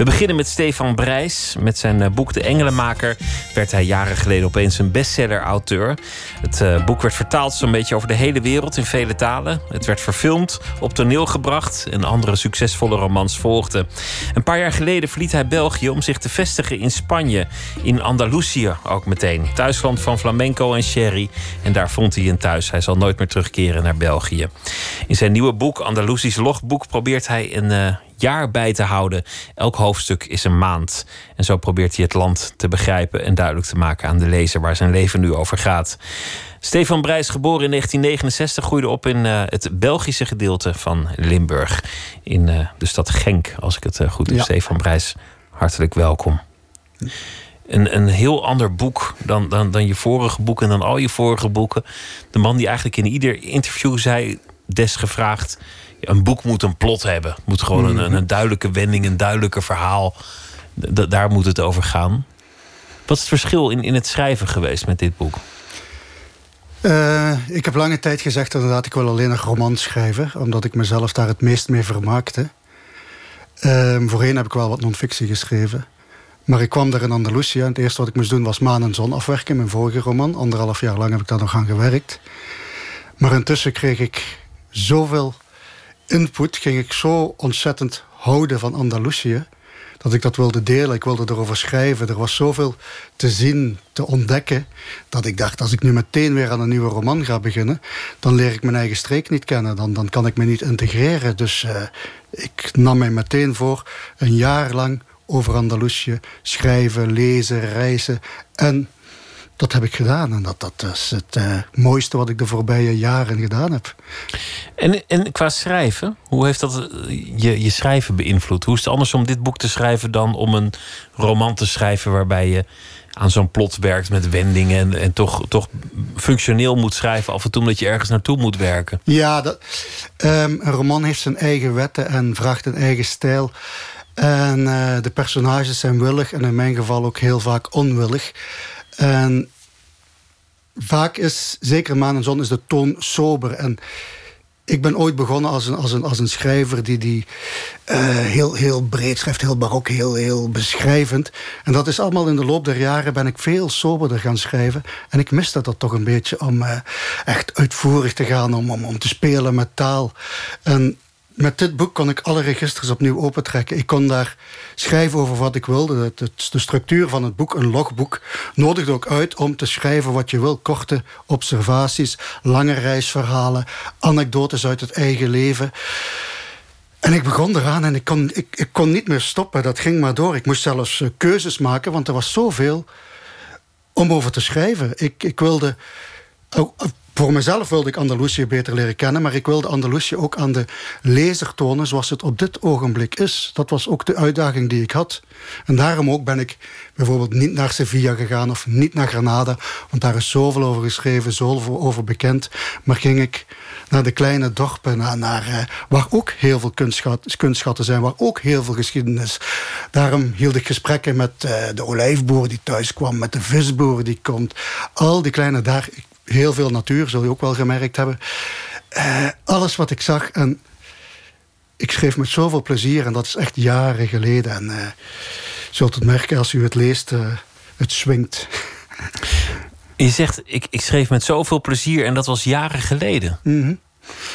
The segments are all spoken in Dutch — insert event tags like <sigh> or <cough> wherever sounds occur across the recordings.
We beginnen met Stefan Brijs. Met zijn eh, boek De Engelenmaker werd hij jaren geleden opeens een bestseller-auteur. Het uh, boek werd vertaald zo'n beetje over de hele wereld in vele talen. Het werd verfilmd, op toneel gebracht en andere succesvolle romans volgden. Een paar jaar geleden verliet hij België om zich te vestigen in Spanje. In Andalusië ook meteen. Thuisland van flamenco en sherry. En daar vond hij een thuis. Hij zal nooit meer terugkeren naar België. In zijn nieuwe boek, Andalusisch Logboek, probeert hij een uh, jaar bij te houden. Elk hoofdstuk is een maand. En zo probeert hij het land te begrijpen en duidelijk te maken aan de lezer waar zijn leven nu over gaat. Stefan Brijs, geboren in 1969, groeide op in uh, het Belgische gedeelte van Limburg. In uh, de stad Genk, als ik het uh, goed heb. Ja. Stefan Brijs, hartelijk welkom. Een, een heel ander boek dan, dan, dan je vorige boeken en dan al je vorige boeken. De man die eigenlijk in ieder interview zei, desgevraagd een boek moet een plot hebben. Het moet gewoon een, een, duidelijke wending, een duidelijke verhaal. D daar moet het over gaan. Wat is het verschil in, in het schrijven geweest met dit boek? Uh, ik heb lange tijd gezegd inderdaad, ik wil alleen nog romans schrijven. Omdat ik mezelf daar het meest mee vermaakte. Uh, voorheen heb ik wel wat non-fictie geschreven. Maar ik kwam daar in Andalusië. En het eerste wat ik moest doen was maan en zon afwerken. Mijn vorige roman. Anderhalf jaar lang heb ik daar nog aan gewerkt. Maar intussen kreeg ik zoveel input ging ik zo ontzettend houden van Andalusië dat ik dat wilde delen. Ik wilde erover schrijven. Er was zoveel te zien, te ontdekken... dat ik dacht, als ik nu meteen weer aan een nieuwe roman ga beginnen... dan leer ik mijn eigen streek niet kennen. Dan, dan kan ik me niet integreren. Dus uh, ik nam mij meteen voor een jaar lang over Andalusië... schrijven, lezen, reizen en dat heb ik gedaan. En dat, dat is het uh, mooiste wat ik de voorbije jaren gedaan heb. En, en qua schrijven, hoe heeft dat je, je schrijven beïnvloed? Hoe is het anders om dit boek te schrijven dan om een roman te schrijven waarbij je aan zo'n plot werkt met wendingen en, en toch, toch functioneel moet schrijven af en toe omdat je ergens naartoe moet werken? Ja, dat, um, een roman heeft zijn eigen wetten en vraagt een eigen stijl. En uh, de personages zijn willig en in mijn geval ook heel vaak onwillig. En vaak is, zeker Maan en Zon, is de toon sober. En ik ben ooit begonnen als een, als een, als een schrijver die, die uh, heel, heel breed schrijft, heel barok, heel, heel beschrijvend. En dat is allemaal in de loop der jaren ben ik veel soberder gaan schrijven. En ik miste dat toch een beetje om uh, echt uitvoerig te gaan, om, om, om te spelen met taal. En met dit boek kon ik alle registers opnieuw opentrekken. Ik kon daar schrijven over wat ik wilde. De, structuur van het boek, een logboek, nodigde ook uit om te schrijven wat je wil. Korte observaties, lange reisverhalen, anekdotes uit het eigen leven. En ik begon eraan en ik kon, ik, ik kon niet meer stoppen. Dat ging maar door. Ik moest zelfs eh, keuzes maken, want er was zoveel om over te schrijven. Ik, ik wilde voor mezelf wilde ik Andalusië beter leren kennen, maar ik wilde Andalusië ook aan de lezer tonen zoals het op dit ogenblik is. Dat was ook de uitdaging die ik had. En daarom ook ben ik bijvoorbeeld niet naar Sevilla gegaan of niet naar Granada, want daar is zoveel over geschreven, zoveel over bekend. Maar ging ik naar de kleine dorpen, naar, naar uh, waar ook heel veel kunstschat, kunstschatten zijn, waar ook heel veel geschiedenis. Daarom hield ik gesprekken met uh, de olijfboer die thuis kwam, met de visboer die komt. Al die kleine daar heel veel natuur, zul je ook wel gemerkt hebben. Uh, alles wat ik zag en ik schreef met zoveel plezier en dat is echt jaren geleden. En uh, zult het merken als u het leest, uh, het swingt. Je zegt, ik, ik schreef met zoveel plezier en dat was jaren geleden. Mm -hmm.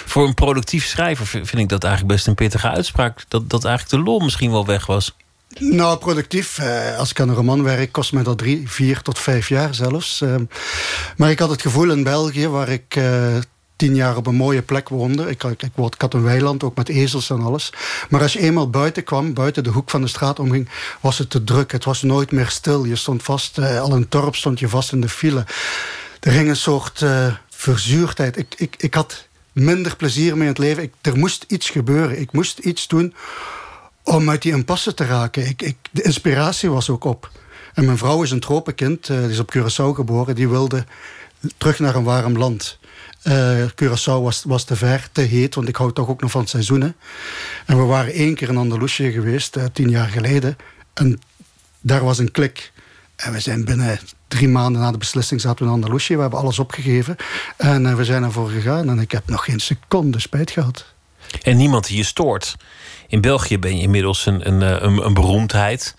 Voor een productief schrijver vind ik dat eigenlijk best een pittige uitspraak. Dat, dat eigenlijk de lol misschien wel weg was. Nou, productief. Eh, als ik aan een roman werk, kost mij dat drie, vier tot vijf jaar zelfs. Eh, maar ik had het gevoel in België, waar ik uh, tien jaar op een mooie plek woonde. Ik, ik, ik, een weiland, ook met ezels en alles. Maar als je eenmaal buiten kwam, buiten de hoek van de straat omging, was het te druk. Het was nooit meer stil. Je stond vast, al het dorp stond je vast in de file. Er ging een soort verzuurdheid. Ik, ik, ik had minder plezier mee in het leven. Ik, er moest iets gebeuren. Ik moest iets doen om uit die impasse te raken. Ik, ik, de inspiratie was ook op. En mijn vrouw is een tropenkind, uh, die is op Curaçao geboren. Die wilde terug naar een warm land. Uh, Curaçao was, was te ver, te heet, want ik hou toch ook nog van seizoenen. En we waren één keer in Andalusië geweest, uh, tien jaar geleden. En daar was een klik. En we zijn binnen drie maanden na de beslissing zaten we in Andalusië. We hebben alles opgegeven. En we zijn ervoor gegaan. En ik heb nog geen seconde spijt gehad. En niemand je stoort In België ben je inmiddels een, een, een, een beroemdheid.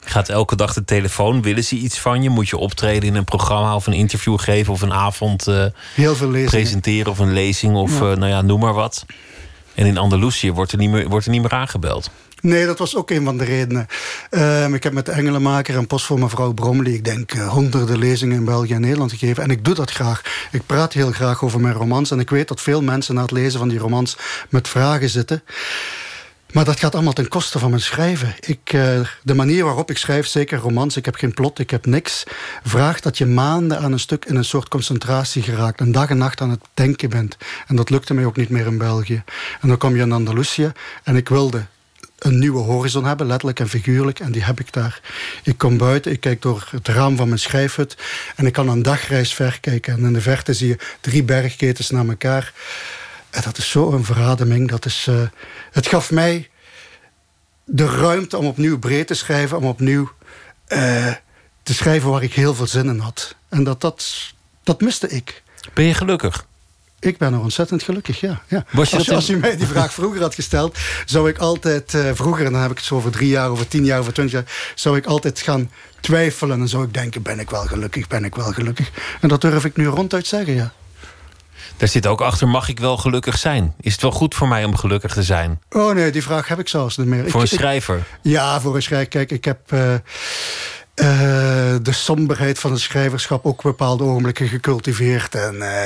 Je gaat elke dag de telefoon. Willen ze iets van je? Moet je optreden in een programma of een interview geven of een avond uh, Heel veel presenteren of een lezing of nou ja, noem maar wat. En in Andalusië wordt er niet meer, wordt er niet meer aangebeld. Nee, dat was ook een van de redenen. Ehm, ik heb met de Engelenmaker en Post voor mevrouw Bromley... ik denk uh, honderden lezingen in België en Nederland gegeven. En ik doe dat graag. Ik praat heel graag over mijn romans. En ik weet dat veel mensen na het lezen van die romans... met vragen zitten. Maar dat gaat allemaal ten koste van mijn schrijven. Ik, uh, de manier waarop ik schrijf, zeker romans, ik heb geen plot, ik heb niks, vraagt dat je maanden aan een stuk in een soort concentratie geraakt. En dag en nacht aan het denken bent. En dat lukte mij ook niet meer in België. En dan kom je in Andalusië en ik wilde een nieuwe horizon hebben, letterlijk en figuurlijk. En die heb ik daar. Ik kom buiten, ik kijk door het raam van mijn schrijfhut... en ik kan een dagreis ver kijken. En in de verte zie je drie bergketens naar elkaar. En dat is zo'n verademing. Dat is, uh, het gaf mij de ruimte om opnieuw breed te schrijven... om opnieuw uh, te schrijven waar ik heel veel zin in had. En dat, dat, dat miste ik. Ben je gelukkig? Ik ben er ontzettend gelukkig, ja. ja. Als, als, u mij die vraag vroeger had gesteld... zou ik altijd uh, vroeger, en dan heb ik het zo over drie jaar... over tien jaar, over twintig jaar... zou ik altijd gaan twijfelen en zou ik denken... ben ik wel gelukkig, ben ik wel gelukkig. En dat durf ik nu ronduit zeggen, ja. Daar zit ook achter, mag ik wel gelukkig zijn? Is het wel goed voor mij om gelukkig te zijn? Oh nee, die vraag heb ik zelfs niet meer. Voor een schrijver? ja, voor een schrijver. Kijk, ik heb... Uh, uh, de somberheid van het schrijverschap ook bepaalde ogenblikken gecultiveerd. En, uh,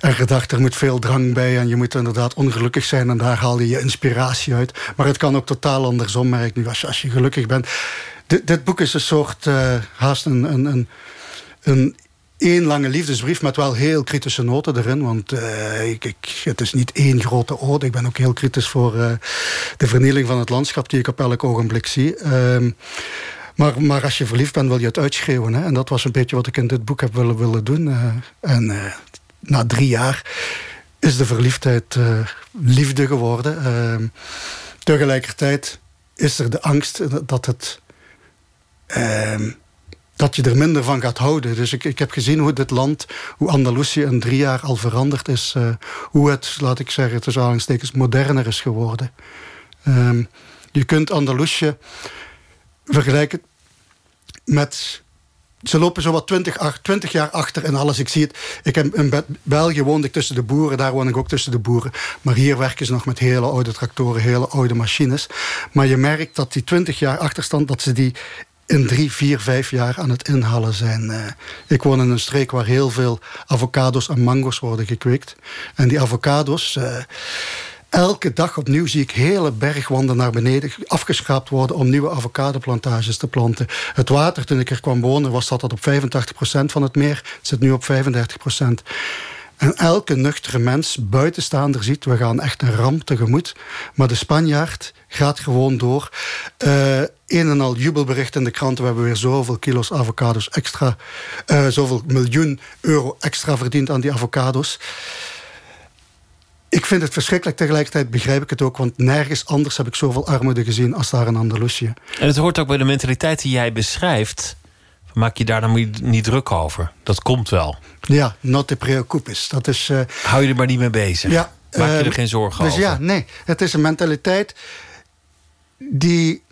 en gedacht, er moet veel drang bij en je moet inderdaad ongelukkig zijn. En daar haal je je inspiratie uit. Maar het kan ook totaal andersom, merk nu, als je, als je gelukkig bent. D dit boek is een soort, uh, haast een, een, een, een één lange liefdesbrief met wel heel kritische noten erin. Want uh, ik, ik, het is niet één grote ode. Ik ben ook heel kritisch voor uh, de vernieling van het landschap... die ik op elk ogenblik zie. Uh, maar, maar als je verliefd bent, wil je het uitschreeuwen. Hè? En dat was een beetje wat ik in dit boek heb willen, willen doen. Uh, en na drie jaar is de verliefdheid liefde geworden. Ehm, tegelijkertijd is er de angst dat, het, ehm, dat je er minder van gaat houden. Dus ik, ik heb gezien hoe dit land, hoe Andalusië in drie jaar al veranderd is. hoe het, laat ik zeggen, tussen aanhalingstekens moderner is geworden. Um, je kunt Andalusië vergelijken met ze lopen zo wat 20, 20 jaar achter en alles. Ik zie het. Ik heb, in België woonde ik tussen de boeren. Daar woon ik ook tussen de boeren. Maar hier werken ze nog met hele oude tractoren, hele oude machines. Maar je merkt dat die 20 jaar achterstand, dat ze die in drie, vier, vijf jaar aan het inhalen zijn. Uh, ik woon in een streek waar heel veel avocados en mango's worden gekweekt. En die avocados... Uh, Elke dag opnieuw zie ik hele bergwanden naar beneden afgeschraapt worden om nieuwe avocadoplantages te planten. Het water, toen ik er kwam wonen, was dat, dat op 85% van het meer. Het zit nu op 35%. En elke nuchtere mens, buitenstaander, ziet... we gaan echt een ramp tegemoet. Maar de Spanjaard gaat gewoon door. Uh, een en al jubelbericht in de kranten. We hebben weer zoveel kilo's avocados extra... Uh, zoveel miljoen euro extra verdiend aan die avocados. Ik vind het verschrikkelijk, tegelijkertijd begrijp ik het ook... want nergens anders heb ik zoveel armoede gezien als daar in Andalusië. En het hoort ook bij de mentaliteit die jij beschrijft. Maak je daar dan niet druk over? Dat komt wel. Ja, not te preoccupes. Dat is... Uh, Hou je er maar niet mee bezig. Ja, Maak je er uh, geen zorgen dus over? Dus ja, nee. Het is een mentaliteit die...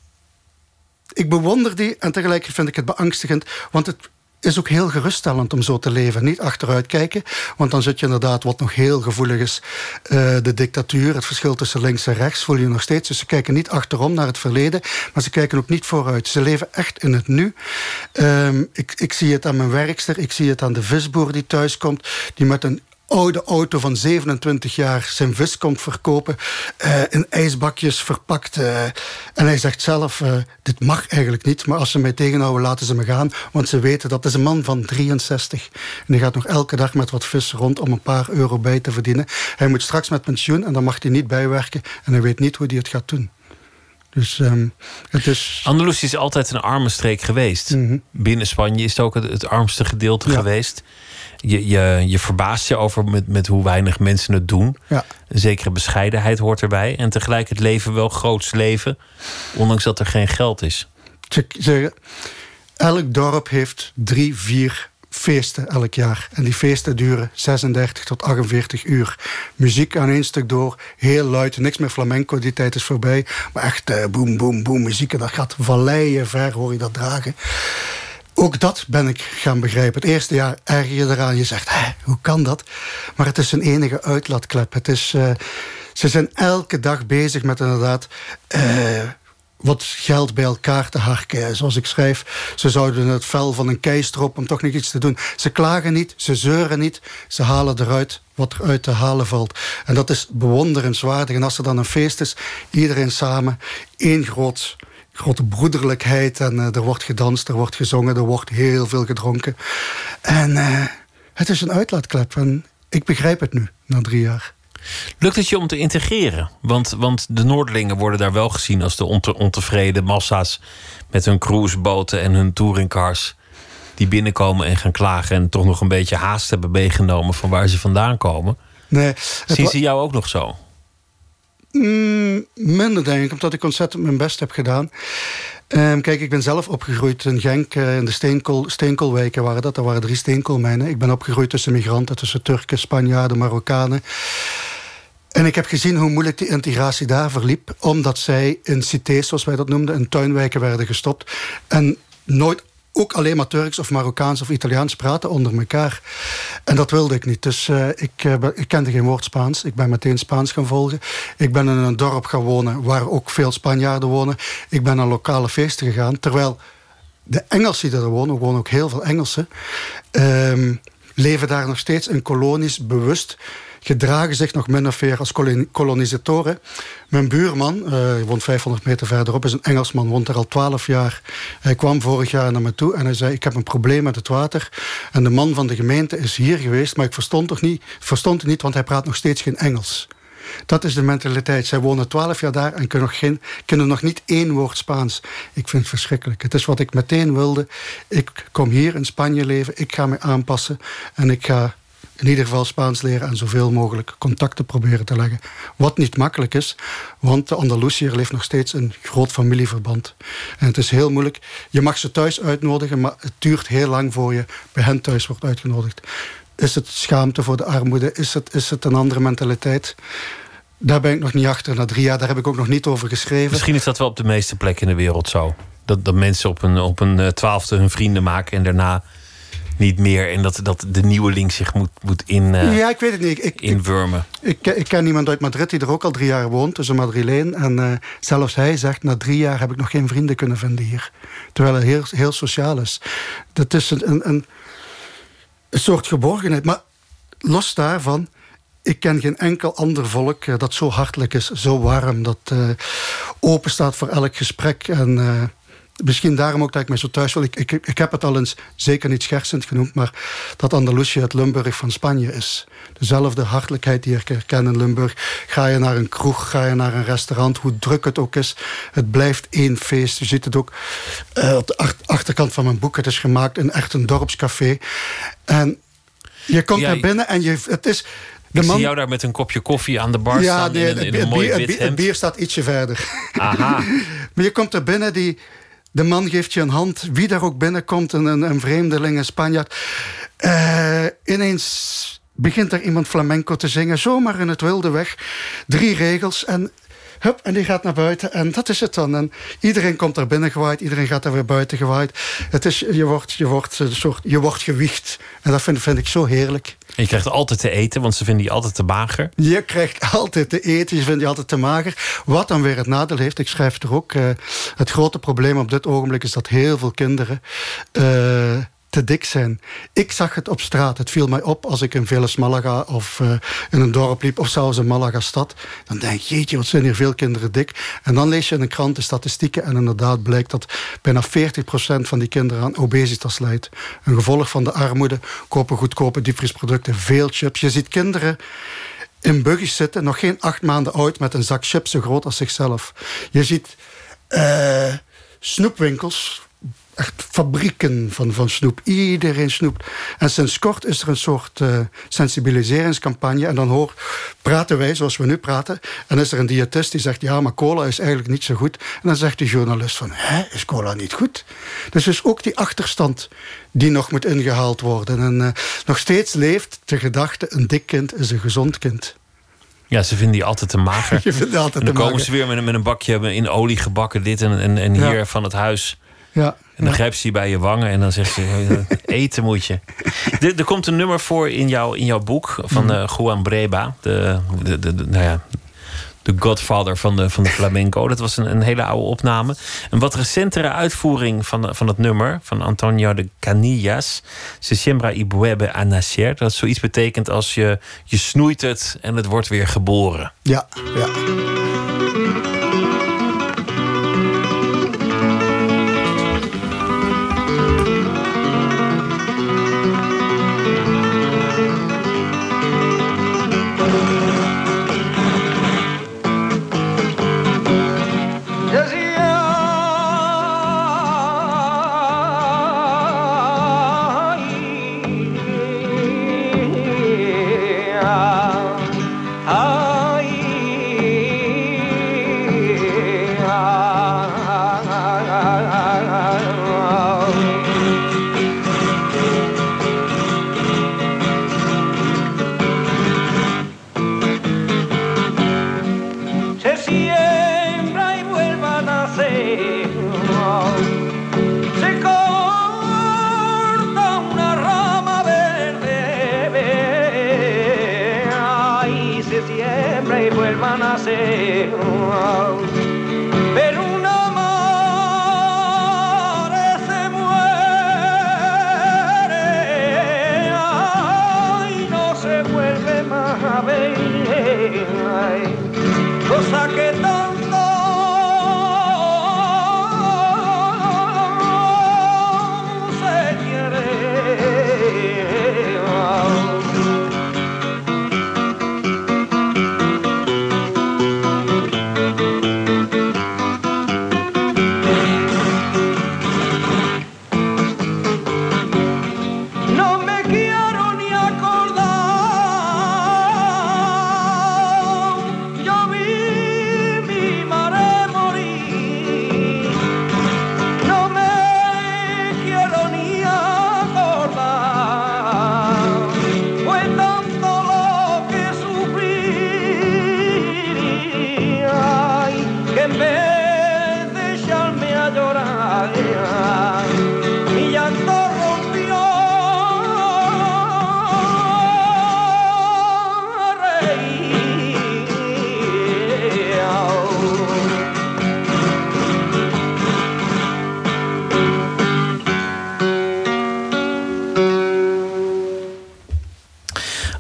Ik bewonder die en tegelijkertijd vind ik het beangstigend. Want het is ook heel geruststellend om zo te leven. Niet achteruit kijken, want dan zit je inderdaad wat nog heel gevoelig is. Uh, de dictatuur, het verschil tussen links en rechts voel je nog steeds. Dus ze kijken niet achterom naar het verleden, maar ze kijken ook niet vooruit. Ze leven echt in het nu. Um, ik, ik zie het aan mijn werkster, ik zie het aan de visboer die thuiskomt, die met een oude auto van 27 jaar zijn vis komt verkopen. Uh, in ijsbakjes verpakt. Uh, en hij zegt zelf, uh, dit mag eigenlijk niet. Maar als ze mij tegenhouden, laten ze me gaan. Want ze weten, dat is een man van 63. En die gaat nog elke dag met wat vis rond om een paar euro bij te verdienen. Hij moet straks met pensioen en dan mag hij niet bijwerken. En hij weet niet hoe hij het gaat doen. Dus um, het is... Andalusië is altijd een arme streek geweest. Mm -hmm. Binnen Spanje is het ook het, het armste gedeelte ja. geweest je, je, je verbaast je over met, met hoe weinig mensen het doen. Ja. Een zekere bescheidenheid hoort erbij. En tegelijk het leven wel groots leven, ondanks dat er geen geld is. Ze, elk dorp heeft drie, vier feesten elk jaar. En die feesten duren 36 tot 48 uur. Muziek aan één stuk door, heel luid. Niks meer flamenco, die tijd is voorbij. Maar echt uh, boem, boem, boem muziek. En dat gaat valleien ver, hoor je dat dragen. Ook dat ben ik gaan begrijpen. Het eerste jaar erger je eraan. Je zegt, hoe kan dat? Maar het is een enige uitlaatklep. Het is, uh, ze zijn elke dag bezig met inderdaad... Uh, wat geld bij elkaar te harken. Zoals ik schrijf, ze zouden het vel van een keistrop om toch nog iets te doen. Ze klagen niet, ze zeuren niet, ze halen eruit wat er uit te halen valt. En dat is bewonderenswaardig. En als er dan een feest is, iedereen samen, één groot grote broederlijkheid. En uh, er wordt gedanst, er wordt gezongen, er wordt heel veel gedronken. En uh, het is een uitlaatklep. En ik begrijp het nu, na drie jaar. Lukt het je om te integreren? Want, want de Noorderlingen worden daar wel gezien als de onte, ontevreden massa's met hun cruiseboten en hun touringcars. Die binnenkomen en gaan klagen en toch nog een beetje haast hebben meegenomen van waar ze vandaan komen. Nee, Zien ze jou ook nog zo? Mm, minder denk ik, omdat ik ontzettend mijn best heb gedaan. Um, kijk, ik ben zelf opgegroeid in Genk, uh, in de steenkool, steenkoolwijken waren dat. Er waren drie steenkoolmijnen. Ik ben opgegroeid tussen migranten, tussen Turken, Spanjaarden, Marokkanen. En ik heb gezien hoe moeilijk die integratie daar verliep... omdat zij in cités, zoals wij dat noemden, in tuinwijken werden gestopt... en nooit ook alleen maar Turks of Marokkaans of Italiaans praten onder elkaar. En dat wilde ik niet. Dus ik, uh, ik kende geen woord Spaans. Ik ben meteen Spaans gaan volgen. Ik ben in een dorp gaan wonen waar ook veel Spanjaarden wonen. Ik ben naar lokale feesten gegaan. Terwijl de Engelsen die er wonen, er wonen ook heel veel Engelsen... Um, leven daar nog steeds in kolonies bewust gedragen zich nog min of meer als kolonisatoren. Mijn buurman, uh, woont 500 meter verderop, is een Engelsman, woont er al 12 jaar. Hij kwam vorig jaar naar me toe en hij zei: Ik heb een probleem met het water. En de man van de gemeente is hier geweest, maar ik verstond, toch niet, verstond het niet, want hij praat nog steeds geen Engels. Dat is de mentaliteit. Zij wonen twaalf jaar daar en kunnen nog, geen, kunnen nog niet één woord Spaans. Ik vind het verschrikkelijk. Het is wat ik meteen wilde. Ik kom hier in Spanje leven. Ik ga me aanpassen. En ik ga in ieder geval Spaans leren en zoveel mogelijk contacten proberen te leggen. Wat niet makkelijk is, want de Andalusiër leeft nog steeds een groot familieverband. En het is heel moeilijk. Je mag ze thuis uitnodigen, maar het duurt heel lang voor je bij hen thuis wordt uitgenodigd. Is het schaamte voor de armoede? Is het, is het een andere mentaliteit? Daar ben ik nog niet achter na drie jaar. Daar heb ik ook nog niet over geschreven. Misschien is dat wel op de meeste plekken in de wereld zo. Dat, dat mensen op een, op een eh, twaalfde hun vrienden maken en daarna niet meer. En dat, dat de nieuwe link zich moet, moet in, uh, ja, ik weet het niet. Ik, inwurmen. Ik, ik, ik, ken iemand uit Madrid die er ook al drie jaar woont. Dus een Madrileen. En uh, zelfs hij zegt, na drie jaar heb ik nog geen vrienden kunnen vinden hier. Terwijl hij heel, heel sociaal is. Dat is een, een, een, soort geborgenheid. Maar los daarvan ik ken geen enkel ander volk uh, dat zo hartelijk is, zo warm, dat open staat voor elk gesprek. En misschien daarom ook dat ik mij zo thuis wil. Ik, ik, ik heb het al eens zeker niet schertsend genoemd, maar dat Andalusië het Limburg van Spanje is. Dezelfde hartelijkheid die ik herken in Limburg. Ga je naar een kroeg, ga je naar een restaurant, hoe druk het ook is. Het blijft één feest. Je ziet het ook uh, op de achterkant van mijn boek. Het is gemaakt in echt een dorpscafé. En je komt ja, binnen en je, het is... De ik man... zie jou daar met een kopje koffie aan de bar ja, staan nee, in, een, in een mooi wit hemd. Het bier staat ietsje verder. Aha. <laughs> maar je komt er binnen, die, de man geeft je een hand. Wie daar ook binnenkomt, een, een vreemdeling, een Spanjaard. Uh, ineens begint er iemand flamenco te zingen. Zomaar in het wilde weg. Drie regels en Hup, en die gaat naar buiten. En dat is het dan. En iedereen komt er binnen gewaaid. Iedereen gaat er weer buiten gewaaid. Het is, je, wordt, je, wordt een soort, je wordt gewicht. En dat vind, vind ik zo heerlijk. En je krijgt altijd te eten, want ze vinden je altijd te mager. Je krijgt <laughs> altijd te eten, je vindt je altijd te mager. Wat dan weer het nadeel heeft, ik schrijf er ook... Uh, het grote probleem op dit ogenblik is dat heel veel kinderen... Uh, te dik zijn. Ik zag het op straat. Het viel mij op als ik in Veles Malaga of uh, in een dorp liep... of zelfs in Malaga-stad. Dan denk je, jeetje, wat zijn hier veel kinderen dik. En dan lees je in een krant de statistieken... en inderdaad blijkt dat bijna 40% van die kinderen aan obesitas leidt. Een gevolg van de armoede, kopen goedkope diepvriesproducten... veel chips. Je ziet kinderen in buggies zitten, nog geen acht maanden oud... met een zak chips zo groot als zichzelf. Je ziet uh, snoepwinkels echt fabrieken van, van snoep. Iedereen snoept. En sinds kort is er een soort uh, sensibiliseringscampagne. En dan hoor, praten wij zoals we nu praten. En is er een diëtist die zegt... ja, maar cola is eigenlijk niet zo goed. En dan zegt die journalist van... hè, is cola niet goed? Dus is ook die achterstand die nog moet ingehaald worden. En uh, nog steeds leeft de gedachte... een dik kind is een gezond kind. Ja, ze vinden die altijd te mager. <laughs> Je vindt altijd en dan komen ze weer met een, met een bakje in olie gebakken, dit en, en, en hier van het huis. Ja. En dan grijpt ze je bij je wangen en dan zegt ze: eten moet je. Er, er, komt een nummer voor in, jou, in jouw boek van uh, Juan Breba. De, de, de, de, nou ja, de godfather van de, van de flamenco. Dat was een, een hele oude opname. Een wat recentere uitvoering van, van het nummer van Antonio de Canillas. Se siembra y vuelve a nacer. Dat zoiets betekent als je, je snoeit het en het wordt weer geboren. Ja, ja.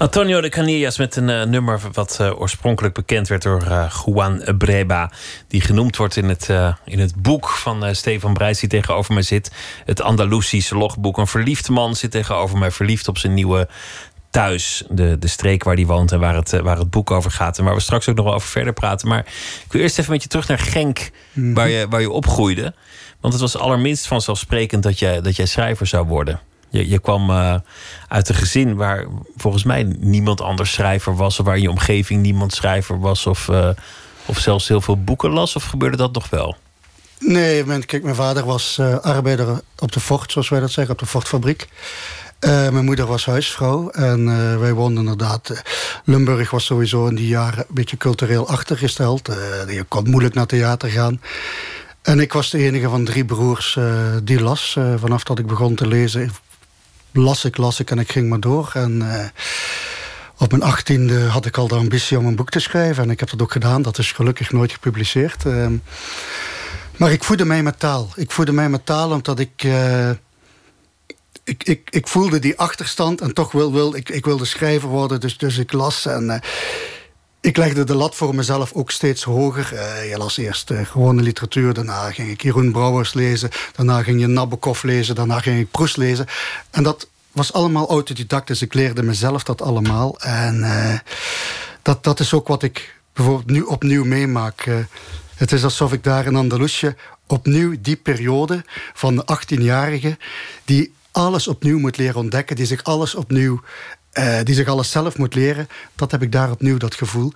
Antonio de Canillas met een uh, nummer wat uh, oorspronkelijk bekend werd door uh, Juan Breba. Die genoemd wordt in het, in het boek van Stefan Breis die tegenover mij zit. Het Andalusische logboek. Een verliefd man zit tegenover mij verliefd op zijn nieuwe thuis. De, de streek waar hij woont en waar het, waar het boek over gaat. En waar we straks ook nog wel over verder praten. Maar ik wil eerst even met je terug naar Genk, mm waar, je, waar je opgroeide. Want het was allerminst vanzelfsprekend dat jij, dat jij schrijver zou worden. Je, kwam uh, uit een gezin waar volgens mij niemand anders schrijver was, of waar je omgeving niemand schrijver was, of, uh, of zelfs heel veel boeken las, of gebeurde dat nog wel? Nee, kijk, mijn vader was uh, arbeider op de Fort, zoals wij dat zeggen, op de Fortfabriek. mijn moeder was huisvrouw en wij woonden inderdaad. Limburg was sowieso in die jaren een beetje cultureel achtergesteld. je kon moeilijk naar theater gaan. En ik was de enige van drie broers die las. vanaf dat ik begon te lezen las ik, las ik en ik ging maar door. En uh, op mijn achttiende had ik al de ambitie om een boek te schrijven. En ik heb dat ook gedaan. Dat is gelukkig nooit gepubliceerd. Uh, maar ik voedde mij met taal. Ik voedde mij met taal omdat ik... Uh, ik, ik, ik voelde die achterstand en toch wil, wil ik, ik wilde schrijver worden. Dus, dus ik las en ik legde de lat voor mezelf ook steeds hoger. Uh, je las eerst uh, gewone literatuur, daarna ging ik Jeroen Brouwers lezen... daarna ging je Nabokov lezen, daarna ging ik Proest lezen. En dat was allemaal autodidact, dus ik leerde mezelf dat allemaal. En uh, dat, dat is ook wat ik bijvoorbeeld nu opnieuw meemaak. Het is alsof ik daar in Andalusië opnieuw die periode van de 18-jarige... die alles opnieuw moet leren ontdekken, die zich alles opnieuw uh, die zich alles zelf moet leren, dat heb ik daar opnieuw dat gevoel.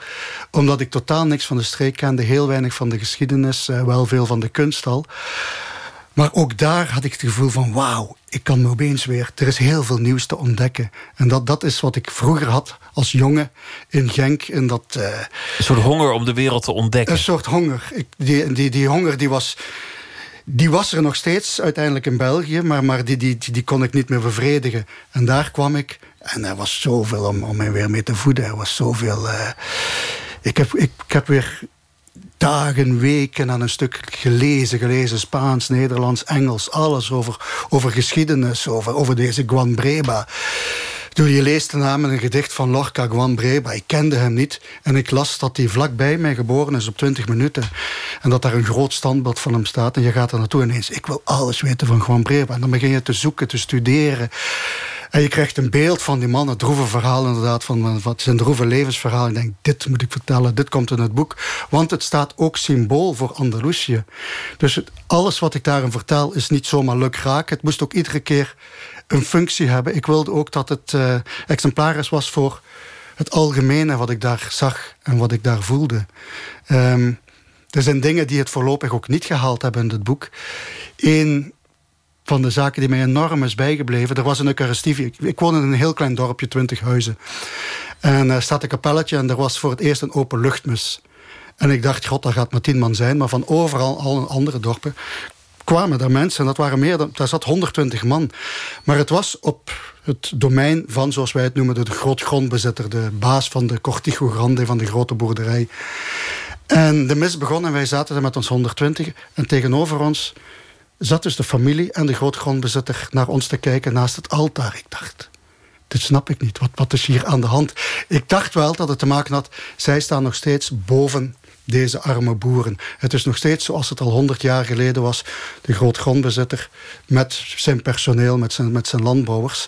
Omdat ik totaal niks van de streek kende, heel weinig van de geschiedenis, uh, wel veel van de kunst al. Maar ook daar had ik het gevoel van wauw, ik kan me opeens weer... er is heel veel nieuws te ontdekken. En dat, dat is wat ik vroeger had als jongen in Genk. In dat, uh, een soort honger om de wereld te ontdekken. Een soort honger. Ik, die, die, die honger die was die was er nog steeds uiteindelijk in België, maar, maar die, die, die, kon ik niet meer bevredigen. En daar kwam ik en er was zoveel om, om mij weer mee te voeden. Er was zoveel. Uh, ik, heb, ik, ik heb weer dagen, weken aan een stuk gelezen. Gelezen Spaans, Nederlands, Engels. Alles over, over geschiedenis, over, over deze Guan Breba. Toen je leest de naam in een gedicht van Lorca Guan Breba. Ik kende hem niet. En ik las dat hij vlakbij mij geboren is op 20 minuten. En dat daar een groot standbeeld van hem staat. En je gaat er naartoe ineens. Ik wil alles weten van Guan Breba. En dan begin je te zoeken, te studeren. En je krijgt een beeld van die man, het droeve verhaal inderdaad, van wat zijn droeve levensverhaal. Ik denk, dit moet ik vertellen, dit komt in het boek. Want het staat ook symbool voor Andalusië. Dus alles wat ik daarin vertel is niet zomaar lukraak. Het moest ook iedere keer een functie hebben. Ik wilde ook dat het uh, exemplarisch was voor het algemene wat ik daar zag en wat ik daar voelde. Um, er zijn dingen die het voorlopig ook niet gehaald hebben in het boek. Eén van de zaken die mij enorm is bijgebleven. Er was een Eucharistie. Ik, woon in een heel klein dorpje, 20 huizen. En er staat een kapelletje en er was voor het eerst een openluchtmis. En ik dacht, god, daar gaat maar tien man zijn. Maar van overal, al andere dorpen, kwamen daar mensen. En dat waren meer dan, daar zat 120 man. Maar het was op het domein van, zoals wij het noemen, de grootgrondbezitter. De baas van de Cortijo Grande, van de grote boerderij. En de mis begon en wij zaten er met ons 120. En tegenover ons zat dus de familie en de grootgrondbezitter naar ons te kijken naast het altaar. Ik dacht, dit snap ik niet. Wat, wat is hier aan de hand? Ik dacht wel dat het te maken had... zij staan nog steeds boven deze arme boeren. Het is nog steeds zoals het al honderd jaar geleden was. De grootgrondbezitter met zijn personeel, met zijn, met zijn landbouwers.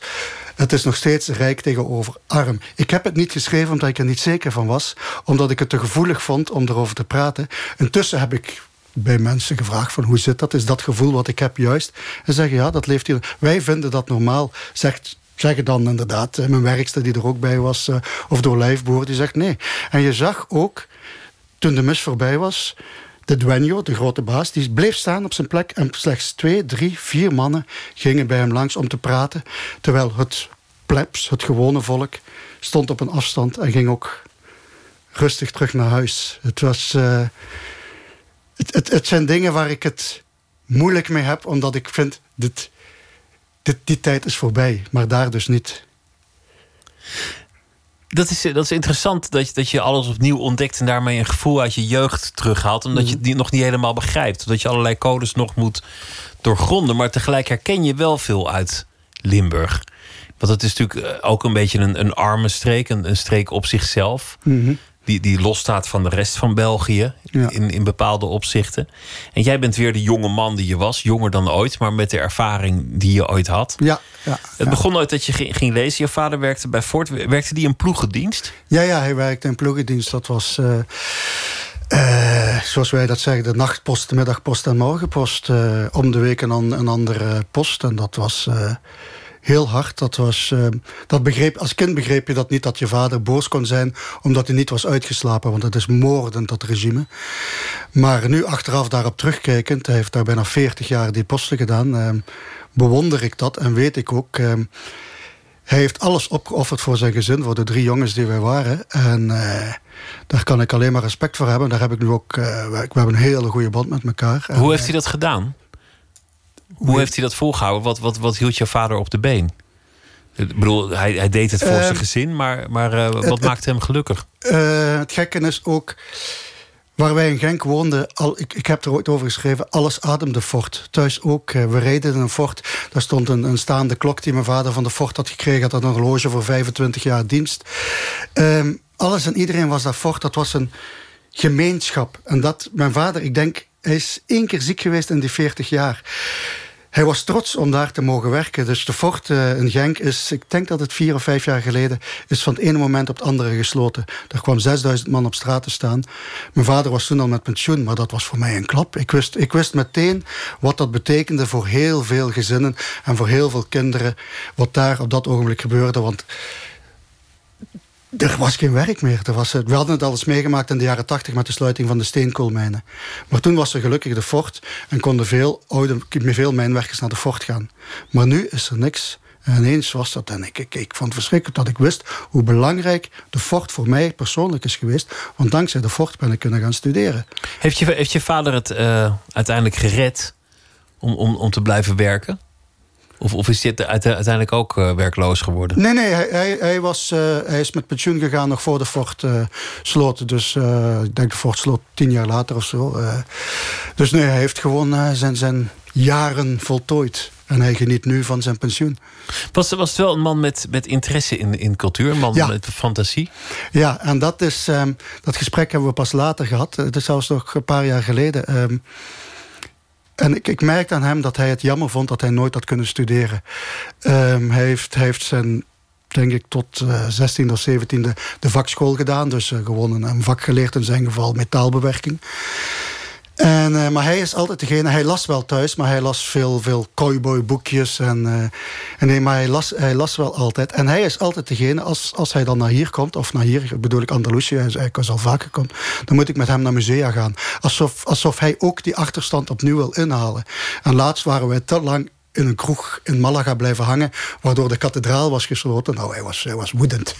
Het is nog steeds rijk tegenover arm. Ik heb het niet geschreven omdat ik er niet zeker van was. Omdat ik het te gevoelig vond om erover te praten. Intussen heb ik bij mensen gevraagd van hoe zit dat? Is dat gevoel wat ik heb juist? En zeggen ja, dat leeft hier. Wij vinden dat normaal, zegt zeggen dan inderdaad, mijn werkster die er ook bij was, uh, of door lijfboer, die zegt nee. En je zag ook, toen de mis voorbij was, de dueño, de grote baas, die bleef staan op zijn plek en slechts twee, drie, vier mannen gingen bij hem langs om te praten, terwijl het plebs, het gewone volk, stond op een afstand en ging ook rustig terug naar huis. Het was... Uh, het, het, het, zijn dingen waar ik het moeilijk mee heb, omdat ik vind, dit, dit, die tijd is voorbij, maar daar dus niet. Dat is, dat is interessant dat je, dat je alles opnieuw ontdekt en daarmee een gevoel uit je jeugd terughaalt, omdat je mhm. het nog niet helemaal begrijpt. Omdat je allerlei codes nog moet doorgronden, maar tegelijk herken je wel veel uit Limburg. Want het is natuurlijk ook een beetje een, een arme streek, een, een streek op zichzelf. Mm die, die losstaat van de rest van België in, in bepaalde opzichten. En jij bent weer de jonge man die je was, jonger dan ooit, maar met de ervaring die je ooit had. Ja, ja het begon ooit dat je ging, lezen. Je vader werkte bij Ford. Werkte die in ploegendienst? Ja, ja, hij werkte in ploegendienst. Dat was. Uh... Uh, zoals wij dat zeggen, de nachtpost, de middagpost en morgenpost. Uh, om de week een, een andere post. En dat was uh, heel hard. Dat was, uh, dat begreep, als kind begreep je dat niet dat je vader boos kon zijn omdat hij niet was uitgeslapen. Want het is moordend, dat regime. Maar nu achteraf daarop terugkijkend, hij heeft daar bijna 40 jaar die posten gedaan, uh, bewonder ik dat en weet ik ook. Uh, hij heeft alles opgeofferd voor zijn gezin, voor de drie jongens die wij waren. En daar kan ik alleen maar respect voor hebben. Daar heb ik nu ook. we, we hebben een hele goede band met elkaar. Hoe heeft hij dat gedaan? Hoe heeft hij dat volgehouden? Wat, wat, wat hield je vader op de been? Ik bedoel, hij, hij deed het voor zijn ehm, gezin, maar, maar uh, wat maakte hem gelukkig? Uh, het gekke is ook, waar wij in Genk woonden, al, ik, ik heb er ooit over geschreven, alles ademde fort. Thuis ook, uh, we reden in een fort. Daar stond een, een, staande klok die mijn vader van de fort had gekregen. Had een horloge voor 25 jaar dienst. Um, alles en iedereen was daar fort. Dat was een gemeenschap. En dat, mijn vader, ik denk, hij is één keer ziek geweest in die 40 jaar. Hij was trots om daar te mogen werken. Dus de fort uh, in Genk is, ik denk dat het vier of vijf jaar geleden... is van het ene moment op het andere gesloten. Er kwam 6000 man op straat te staan. Mijn vader was toen al met pensioen, maar dat was voor mij een klap. Ik wist, ik wist meteen wat dat betekende voor heel veel gezinnen... en voor heel veel kinderen, wat daar op dat ogenblik gebeurde. Want er was geen werk meer. Er was, we hadden het al eens meegemaakt in de jaren tachtig... met de sluiting van de steenkoolmijnen. Maar toen was er gelukkig de fort... en konden veel, oude, veel mijnwerkers naar de fort gaan. Maar nu is er niks. En ineens was dat... en ik, ik, vond het verschrikkelijk dat ik wist... hoe belangrijk de fort voor mij persoonlijk is geweest. Want dankzij de fort ben ik kunnen gaan studeren. Heeft je, vader het uh, uiteindelijk gered... Om, om, om te blijven werken? Of, of is dit uiteindelijk ook uh, werkloos geworden? Nee, nee, hij, hij, hij was, uh, hij is met pensioen gegaan nog voor de Fort uh, sloot. Dus ik denk de Fort sloot tien jaar later of zo. dus nee, hij heeft gewoon zijn, zijn jaren voltooid. En hij geniet nu van zijn pensioen. Was, was het wel een man met, met interesse in, in cultuur? Een man ja. met fantasie? Ja, en dat, is, um, dat gesprek hebben we pas later gehad. Het is zelfs nog een paar jaar geleden. Um, en ik, ik merkte aan hem dat hij het jammer vond dat hij nooit had kunnen studeren. Um, hij, heeft, heeft zijn denk ik tot uh, 16e of 17e de vakschool gedaan. Dus uh, gewoon een, vak geleerd, in zijn geval metaalbewerking. En, uh, maar hij is altijd degene, hij las wel thuis, maar hij las veel, veel cowboyboekjes. En, uh, en nee, maar hij las, hij las wel altijd. En hij is altijd degene, als, als hij dan naar hier komt, of naar hier bedoel ik Andalusië, hij is eigenlijk al vaker komt, dan moet ik met hem naar musea gaan. Alsof, alsof hij ook die achterstand opnieuw wil inhalen. En laatst waren wij te lang in een kroeg in Malaga blijven hangen... waardoor de kathedraal was gesloten. Nou, hij was, hij was woedend.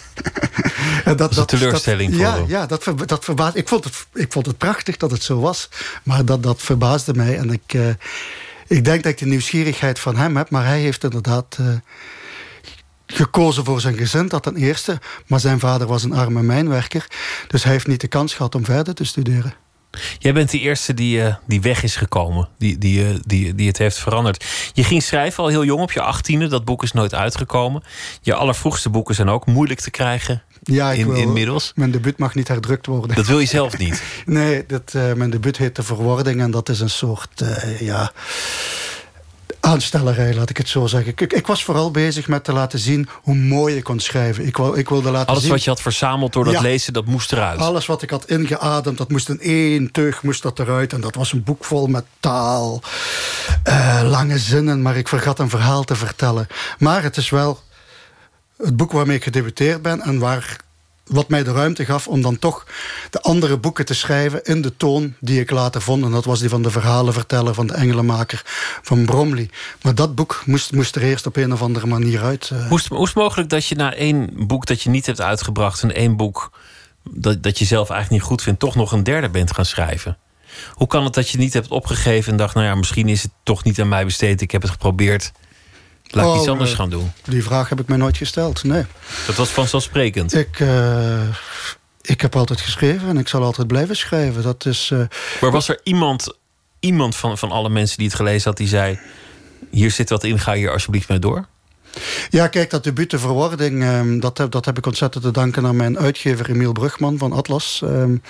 <laughs> dat, dat, een teleurstelling dat, Ja, ja dat, dat. Ik vond, het, ik vond het prachtig dat het zo was. Maar dat, dat verbaasde mij. En ik, uh, ik denk dat ik de nieuwsgierigheid van hem heb. Maar hij heeft inderdaad... Uh, gekozen voor zijn gezin, dat ten eerste. Maar zijn vader was een arme mijnwerker. Dus hij heeft niet de kans gehad om verder te studeren. Jij bent de eerste die, uh, die weg is gekomen, die, die, uh, die, die het heeft veranderd. Je ging schrijven al heel jong, op je achttiende. Dat boek is nooit uitgekomen. Je allervroegste boeken zijn ook moeilijk te krijgen. Ja, ik in, wil, inmiddels. Mijn debuut mag niet herdrukt worden. Dat wil je zelf niet? <laughs> nee, dat, uh, mijn debuut heet De Verwording. En dat is een soort, ja aanstellerij, laat ik het zo zeggen. Ik, ik, was vooral bezig met te laten zien hoe mooi ik kon schrijven. Ik, wou, ik wilde laten Alles zien... wat je had verzameld door dat lezen, dat moest eruit. Alles wat ik had ingeademd, dat moest in één teug moest dat eruit. En dat was een boek vol met taal, uh, lange zinnen, maar ik vergat een verhaal te vertellen. Maar het is wel het boek waarmee ik gedebuteerd ben en waar wat mij de ruimte gaf om dan toch de andere boeken te schrijven in de toon die ik later vond. En dat was die van de verhalenverteller, van de engelenmaker, van Bromley. Maar dat boek moest, moest er eerst op een of andere manier uit. Uh... Hoe, is, het mogelijk dat je na één boek dat je niet hebt uitgebracht... en één boek dat, dat je zelf eigenlijk niet goed vindt... toch nog een derde bent gaan schrijven? Hoe kan het dat je niet hebt opgegeven en dacht... nou ja, misschien is het toch niet aan mij besteed, ik heb het geprobeerd... Laat ik iets oh, anders gaan doen. Die vraag heb ik mij nooit gesteld, nee. Dat was vanzelfsprekend? Ik, uh, ik heb altijd geschreven en ik zal altijd blijven schrijven. Dat is, uh, maar was er iemand, iemand van, van alle mensen die het gelezen had... die zei, hier zit wat in, ga hier alsjeblieft mee door? Ja, kijk, dat debuut de verwording, um, dat, heb, dat heb ik ontzettend te danken aan mijn uitgever Emiel Brugman van Atlas. Um,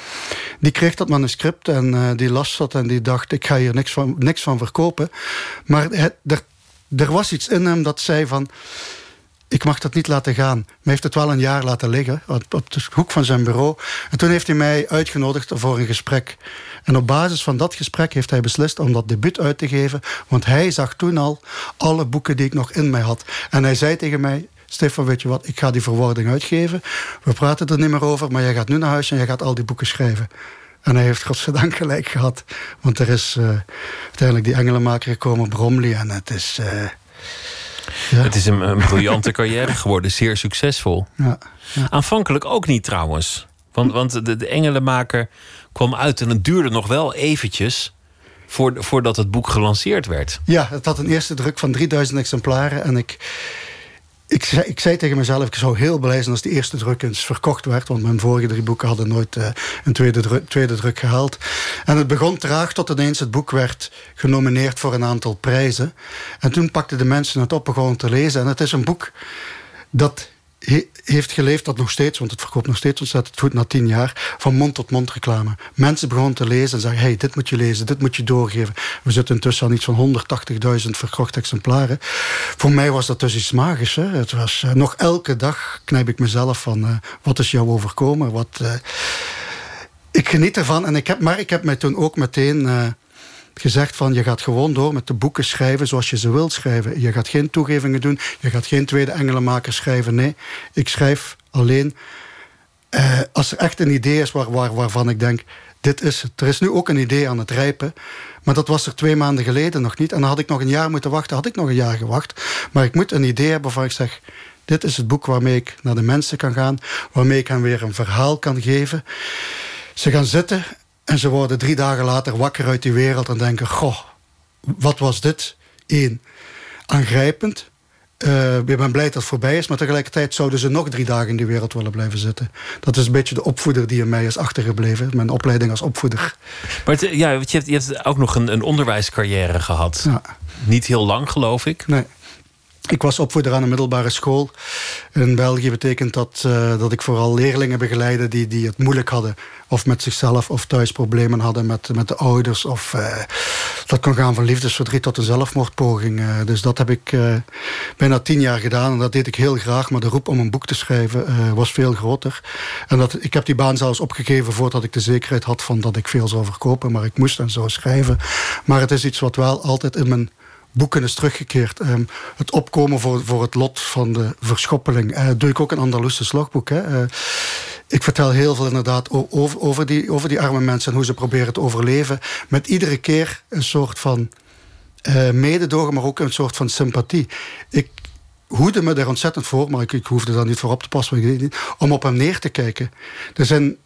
die kreeg dat manuscript en uh, die las dat en die dacht, ik ga hier niks van, niks van verkopen. Maar het, er er was iets in hem dat zei van... ik mag dat niet laten gaan. Maar heeft het wel een jaar laten liggen op, de hoek van zijn bureau. En toen heeft hij mij uitgenodigd voor een gesprek. En op basis van dat gesprek heeft hij beslist om dat debuut uit te geven. Want hij zag toen al alle boeken die ik nog in mij had. En hij zei tegen mij... Stefan, weet je wat, ik ga die verwoording uitgeven. We praten er niet meer over, maar jij gaat nu naar huis... en jij gaat al die boeken schrijven. En hij heeft godzijdank gelijk gehad. Want er is uh, uiteindelijk die engelenmaker gekomen, Bromley. En het is... Uh, ja. Het is een, een briljante carrière geworden, zeer succesvol. Ja, ja. Aanvankelijk ook niet trouwens. Want, want de, de engelenmaker kwam uit en het duurde nog wel eventjes voordat het boek gelanceerd werd. Ja, het had een eerste druk van 3000 exemplaren. En ik, ik, zei, ik zei tegen mezelf, ik zou heel blij zijn als die eerste druk eens verkocht werd. Want mijn vorige drie boeken hadden nooit uh, een tweede druk, tweede druk gehaald. En het begon traag tot ineens het boek werd genomineerd voor een aantal prijzen. En toen pakten de mensen het op, begonnen te lezen. En het is een boek dat heeft geleefd dat nog steeds, want het verkoopt nog steeds ontzettend goed na tien jaar, van mond tot mond reclame. Mensen begonnen te lezen en zeggen, hey, dit moet je lezen, dit moet je doorgeven. We zitten intussen aan iets van 180.000 verkochte exemplaren. Voor mij was dat dus iets magisch. Hè? Het was, uh, nog elke dag knijp ik mezelf van, uh, wat is jou overkomen? Wat, uh, ik geniet ervan, en ik heb, maar ik heb mij toen ook meteen gezegd van je gaat gewoon door met de boeken schrijven zoals je ze wilt schrijven. Je gaat geen toegevingen doen, je gaat geen tweede engelenmaker schrijven. Nee, ik schrijf alleen eh, als er echt een idee is waar, waar, waarvan ik denk, dit is het. Er is nu ook een idee aan het rijpen, maar dat was er twee maanden geleden nog niet. En dan had ik nog een jaar moeten wachten, had ik nog een jaar gewacht. Maar ik moet een idee hebben waarvan ik zeg, dit is het boek waarmee ik naar de mensen kan gaan, waarmee ik hen weer een verhaal kan geven. Ze gaan zitten en ze worden drie dagen later wakker uit die wereld en denken: Goh, wat was dit? Eén, aangrijpend. Uh, ik ben blij dat het voorbij is, maar tegelijkertijd zouden ze nog drie dagen in die wereld willen blijven zitten. Dat is een beetje de opvoeder die in mij is achtergebleven, mijn opleiding als opvoeder. Maar het, ja, je, hebt, je hebt ook nog een, een onderwijscarrière gehad. Ja. Niet heel lang, geloof ik. Nee. Ik was opvoeder aan een middelbare school. In België betekent dat uh, dat ik vooral leerlingen begeleide die, die het moeilijk hadden. Of met zichzelf of thuis problemen hadden met, met de ouders. Of uh, dat kon gaan van liefdesverdriet tot een zelfmoordpoging. Uh, dus dat heb ik bijna tien jaar gedaan. En dat deed ik heel graag. Maar de roep om een boek te schrijven was veel groter. En dat, ik heb die baan zelfs opgegeven voordat ik de zekerheid had van dat ik veel zou verkopen. Maar ik moest en zou schrijven. Maar het is iets wat wel altijd in mijn boeken is teruggekeerd. Um, het opkomen voor, voor het lot van de verschoppeling. Uh, doe ik ook een Andalusisch logboek. Hè. Uh, ik vertel heel veel inderdaad over, over, die, over die arme mensen... en hoe ze proberen te overleven. Met iedere keer een soort van uh, mededogen... maar ook een soort van sympathie. Ik hoede me daar ontzettend voor... maar ik, ik hoefde daar niet voor op te passen... om op hem neer te kijken. Er zijn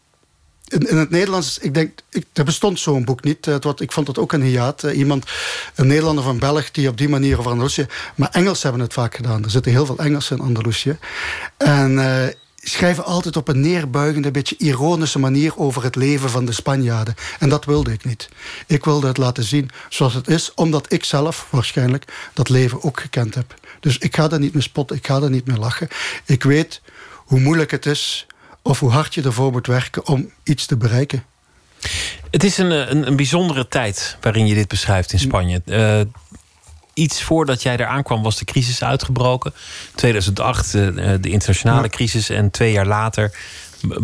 in, in, het Nederlands, ik denk, ik, er bestond zo'n boek niet. Het, wat, ik vond het ook een hiaat. iemand, een Nederlander van Belg, die op die manier over Andalusië... Maar Engels hebben het vaak gedaan. Er zitten heel veel Engelsen in Andalusië. En uh, schrijven altijd op een neerbuigende, beetje ironische manier... over het leven van de Spanjaarden. En dat wilde ik niet. Ik wilde het laten zien zoals het is... omdat ik zelf waarschijnlijk dat leven ook gekend heb. Dus ik ga daar niet meer spotten, ik ga daar niet meer lachen. Ik weet hoe moeilijk het is of hoe hard je ervoor moet werken om iets te bereiken. Het is een, een, een bijzondere tijd waarin je dit beschrijft in Spanje. Uh, iets voordat jij eraan kwam was de crisis uitgebroken. 2008 uh, eh, de internationale crisis en twee jaar later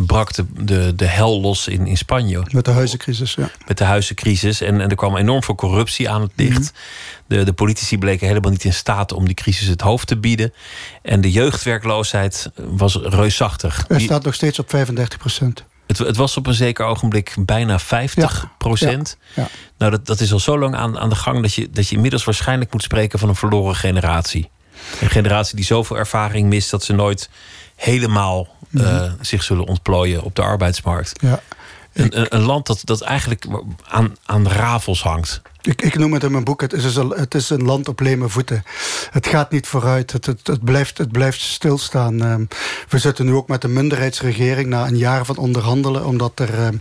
brak de, de, de hel los in, in Spanje. Met de huizencrisis, ja. Met de huizencrisis. En, en er kwam enorm veel corruptie aan het licht. Mhm. De, de politici bleken helemaal niet in staat om die crisis het hoofd te bieden. En de jeugdwerkloosheid was reusachtig. Er staat nog steeds op 35 procent. Het, het, was op een zeker ogenblik bijna 50 procent. Ja, ja. Nou, dat, dat is al zo lang aan, aan de gang dat je, dat je inmiddels waarschijnlijk moet spreken van een verloren generatie. Een generatie die zoveel ervaring mist dat ze nooit helemaal uh, zich zullen ontplooien op de arbeidsmarkt. Ja. Een, een, land dat, dat eigenlijk aan, aan rafels hangt. Ik, ik noem het in mijn boek, het is, een, het is een land op leme voeten. Het gaat niet vooruit, het, het, blijft, het blijft stilstaan. Ehm, we zitten nu ook met een minderheidsregering na een jaar van onderhandelen... omdat er, um,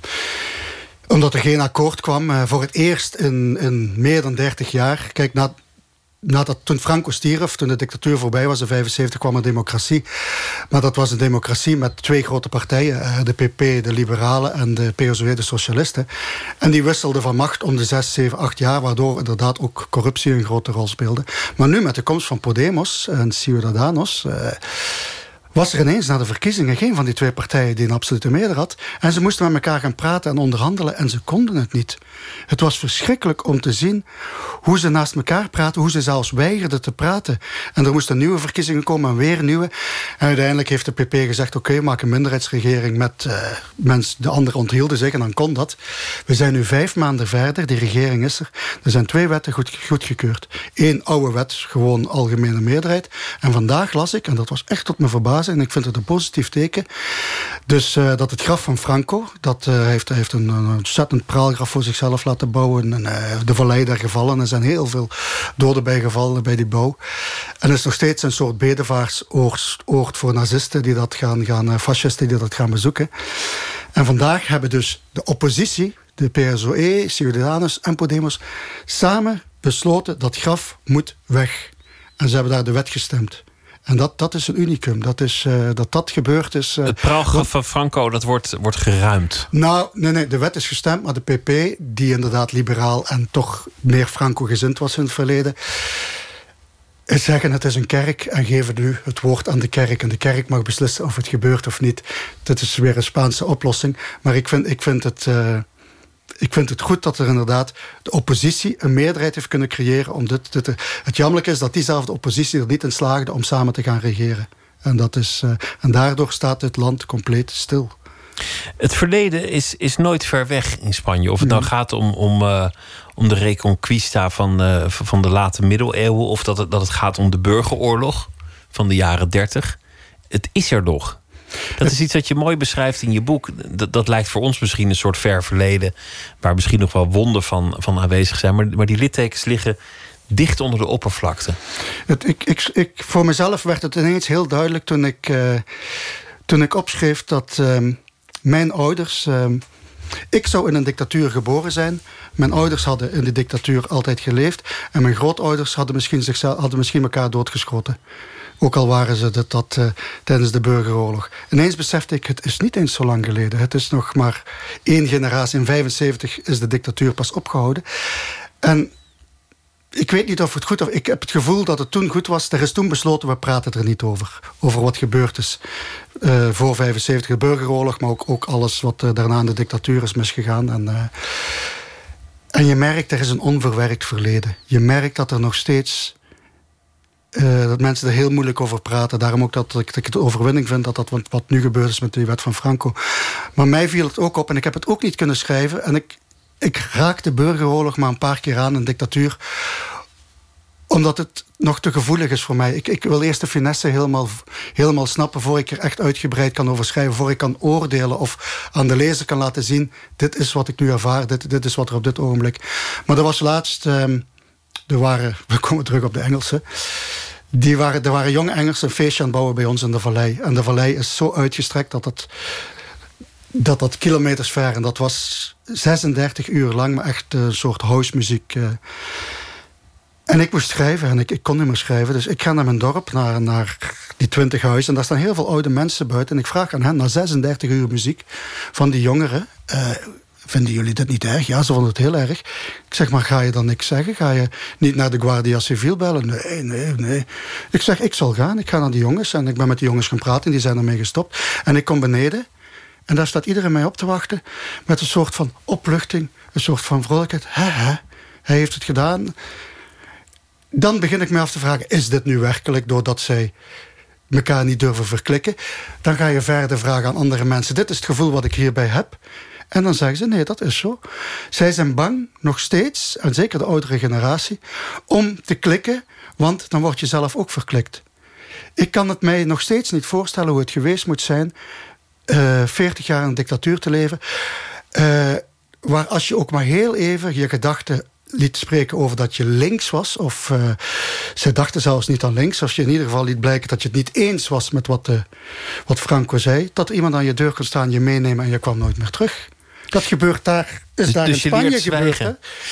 omdat er geen akkoord kwam. Uh, voor het eerst in, in meer dan 30 jaar. Kijk, na, nadat, toen Franco stierf, toen de dictatuur voorbij was, in 75 kwam er democratie. Maar dat was een democratie met twee grote partijen. Eh, de PP, de Liberalen en de PSW, de Socialisten. En die wisselden van macht om de 6, 7, 8 jaar... waardoor inderdaad ook corruptie een grote rol speelde. Maar nu met de komst van Podemos en Ciudadanos... Uh, was er ineens na de verkiezingen geen van die twee partijen die een absolute meerderheid had. En ze moesten met elkaar gaan praten en onderhandelen en ze konden het niet. Het was verschrikkelijk om te zien hoe ze naast elkaar praten, hoe ze zelfs weigerden te praten. En er moesten nieuwe verkiezingen komen en weer nieuwe. En uiteindelijk heeft de PP gezegd, oké, maak een minderheidsregering met uh, mensen, de anderen onthielden zich en dan kon dat. We zijn nu vijf maanden verder, die regering is er. Er zijn twee wetten goed, goedgekeurd. Eén oude wet, gewoon algemene meerderheid. En vandaag las ik, en dat was echt tot mijn verbazing, en ik vind het een positief teken. Dus uh, dat het graf van Franco, dat uh, heeft, heeft een, een ontzettend praalgraf voor zichzelf laten bouwen. En, uh, de vallei daar gevallen. Er zijn heel veel doden bij gevallen bij die bouw. En het is nog steeds een soort bedevaartsoord voor nazisten die dat gaan, gaan fascisten die dat gaan bezoeken. En vandaag hebben dus de oppositie, de PSOE, Ciudadanos en Podemos, samen besloten dat graf moet weg. En ze hebben daar de wet gestemd. En dat, dat is een unicum. Dat is, uh, dat, dat gebeurd is. Uh, het praalgraf van Franco, dat wordt, wordt geruimd. Nou, nee, nee, de wet is gestemd, maar de PP, die inderdaad liberaal en toch meer Franco-gezind was in het verleden, zeggen het is een kerk en geven nu het woord aan de kerk. En de kerk mag beslissen of het gebeurt of niet. Dit is weer een Spaanse oplossing. Maar ik vind, ik vind het. Uh, ik vind het goed dat er inderdaad de oppositie een meerderheid heeft kunnen creëren. Om dit, dit, het jammerlijke is dat diezelfde oppositie er niet in slaagde om samen te gaan regeren. En, dat is, uh, en daardoor staat het land compleet stil. Het verleden is, is nooit ver weg in Spanje. Of het nou gaat om, om, uh, om de Reconquista van, uh, van de late middeleeuwen, of dat het, dat het gaat om de burgeroorlog van de jaren dertig. Het is er nog. Dat is iets dat je mooi beschrijft in je boek. Dat, dat lijkt voor ons misschien een soort ver verleden, waar misschien nog wel wonden van, van aanwezig zijn. Maar, die littekens liggen dicht onder de oppervlakte. Het, ik, ik, ik, voor mezelf werd het ineens heel duidelijk toen ik, uh, toen ik opschreef dat uh, mijn ouders. Uh, ik zou in een dictatuur geboren zijn. Mijn ouders hadden in de dictatuur altijd geleefd. En mijn grootouders hadden misschien, zichzelf, hadden misschien elkaar doodgeschoten. Ook al waren ze dat, dat uh, tijdens de burgeroorlog. Ineens besefte ik, het is niet eens zo lang geleden. Het is nog maar één generatie. In 75 is de dictatuur pas opgehouden. En ik weet niet of het goed is. Ik heb het gevoel dat het toen goed was. Er is toen besloten, we praten er niet over. Over wat gebeurd is uh, voor 75, de burgeroorlog. Maar ook, ook alles wat uh, daarna de dictatuur is misgegaan. En, en je merkt, er is een onverwerkt verleden. Je merkt dat er nog steeds uh, dat mensen er heel moeilijk over praten. Daarom ook dat, ik, het overwinning vind dat dat wat, nu gebeurd is met die wet van Franco. Maar mij viel het ook op en ik heb het ook niet kunnen schrijven. En ik, ik raak de burgeroorlog maar een paar keer aan, een dictatuur omdat het nog te gevoelig is voor mij. Ik, ik wil eerst de finesse helemaal, helemaal snappen... voor ik er echt uitgebreid kan over schrijven. Voor ik kan oordelen of aan de lezer kan laten zien... dit is wat ik nu ervaar, dit, dit is wat er op dit ogenblik... Maar er was laatst... Um, er waren, <laughs> we komen terug op de Engelsen... Die waren, er waren jonge Engelsen een feestje aan het bouwen bij ons in de vallei. En de vallei is zo uitgestrekt dat het, dat, dat kilometers ver... en dat was 36 uur lang, maar echt een soort house muziek... Uh, en ik moest schrijven en ik, ik, kon niet meer schrijven. Dus ik ga naar mijn dorp, naar, naar die twintig huizen. En daar staan heel veel oude mensen buiten. En ik vraag aan hen, na 36 uur muziek van die jongeren... Uh, vinden jullie dit niet erg? Ja, ze vonden het heel erg. Ik zeg, maar ga je dan niks zeggen? Ga je niet naar de Guardia Civil bellen? Nee, nee, nee. Ik zeg, ik zal gaan. Ik ga naar die jongens. En ik ben met die jongens gaan praten. En die zijn ermee gestopt. En ik kom beneden. En daar staat iedereen mij op te wachten. Met een soort van opluchting. Een soort van vrolijkheid. Hij heeft het gedaan dan begin ik me af te vragen... is dit nu werkelijk doordat zij elkaar niet durven verklikken? Dan ga je verder vragen aan andere mensen... dit is het gevoel wat ik hierbij heb. En dan zeggen ze, nee, dat is zo. Zij zijn bang, nog steeds, en zeker de oudere generatie... om te klikken, want dan word je zelf ook verklikt. Ik kan het mij nog steeds niet voorstellen hoe het geweest moet zijn... Uh, eh, 40 jaar in een dictatuur te leven... Uh, waar als je ook maar heel even je gedachten liet spreken over dat je links was. Of uh, ze dachten zelfs niet aan links. Als je in ieder geval liet blijken dat je het niet eens was met wat, de, wat Franco zei. Dat iemand aan je deur kon staan, je meenemen en je kwam nooit meer terug. Dat gebeurt daar, is dus, daar dus in Spanje gebeurd.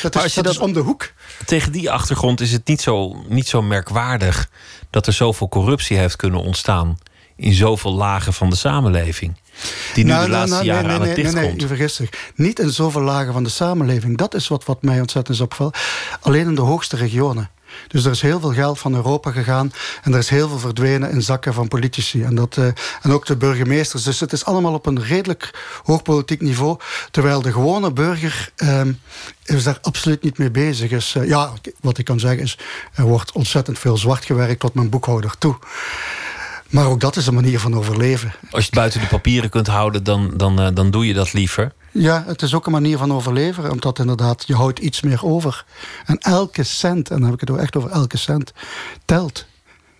Dat, is, dat is om de hoek. Tegen die achtergrond is het niet zo, niet zo merkwaardig... dat er zoveel corruptie heeft kunnen ontstaan... in zoveel lagen van de samenleving. Die nu nou, de nou, laatste nou, jaren nee, nee, aan het dicht nee, nee, je vergist zich. Niet in zoveel lagen van de samenleving. Dat is wat, wat mij ontzettend is opvalt. Alleen in de hoogste regionen. Dus er is heel veel geld van Europa gegaan. En er is heel veel verdwenen in zakken van politici. En, dat, uh, en ook de burgemeesters. Dus het is allemaal op een redelijk hoog politiek niveau. Terwijl de gewone burger uh, is daar absoluut niet mee bezig is. Uh, ja, wat ik kan zeggen is... er wordt ontzettend veel zwart gewerkt tot mijn boekhouder toe. Maar ook dat is een manier van overleven. Als je het buiten de papieren kunt houden, dan, dan, uh, dan doe je dat liever. Ja, het is ook een manier van overleven. Omdat inderdaad, je houdt iets meer over. En elke cent, en dan heb ik het echt over elke cent, telt.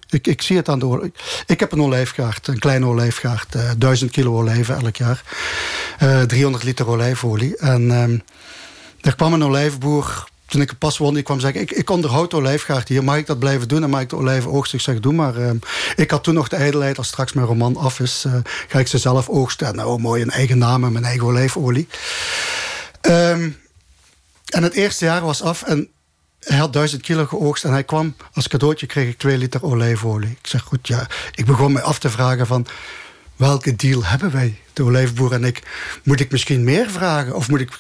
Ik, ik zie het aan de... Ik heb een olijfgaard, een kleine olijfgaard. Uh, duizend kilo olijven elk jaar. Uh, eh, 300 liter olijfolie. En uh, er kwam een olijfboer toen ik pas won, ik kwam zeggen... ik, ik onderhoud de olijfgaard hier, mag ik dat blijven doen? En mag ik de olijven oogsten? Ik zeg, doe maar. Uh, ik had toen nog de ijdelheid, als straks mijn roman af is... Uh, ga ik ze zelf oogsten. Nou, mooi, een eigen naam en mijn eigen olijfolie. Um, en het eerste jaar was af en hij had duizend kilo geoogst en hij kwam als cadeautje kreeg ik twee liter olijfolie. Ik zeg goed, ja. Ik begon me af te vragen van welke deal hebben wij, de olijfboer en ik? Moet ik misschien meer vragen of moet ik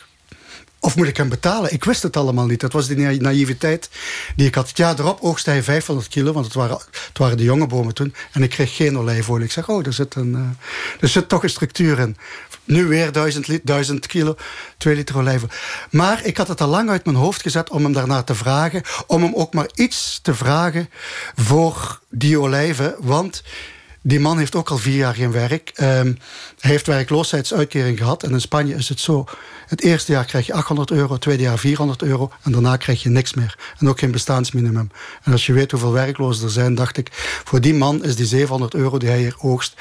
of moet ik hem betalen? Ik wist het allemaal niet. Dat was die naïviteit die ik had. Het jaar erop oogste hij 500 kilo, want het waren, het waren de jonge bomen toen. En ik kreeg geen olijfolie. Ik zeg, oh, er zit, een, uh, er zit toch een structuur in. Nu weer 1000, 1000 kilo, 2 liter olijfolie. Maar ik had het al lang uit mijn hoofd gezet om hem daarnaar te vragen. Om hem ook maar iets te vragen voor die olijven. Want die man heeft ook al vier jaar geen werk. Um, hij heeft werkloosheidsuitkering gehad. En in Spanje is het zo. Het eerste jaar krijg je 800 euro, het tweede jaar 400 euro. En daarna krijg je niks meer. En ook geen bestaansminimum. En als je weet hoeveel werklozen er zijn, dacht ik... voor die man is die 700 euro die hij hier oogst...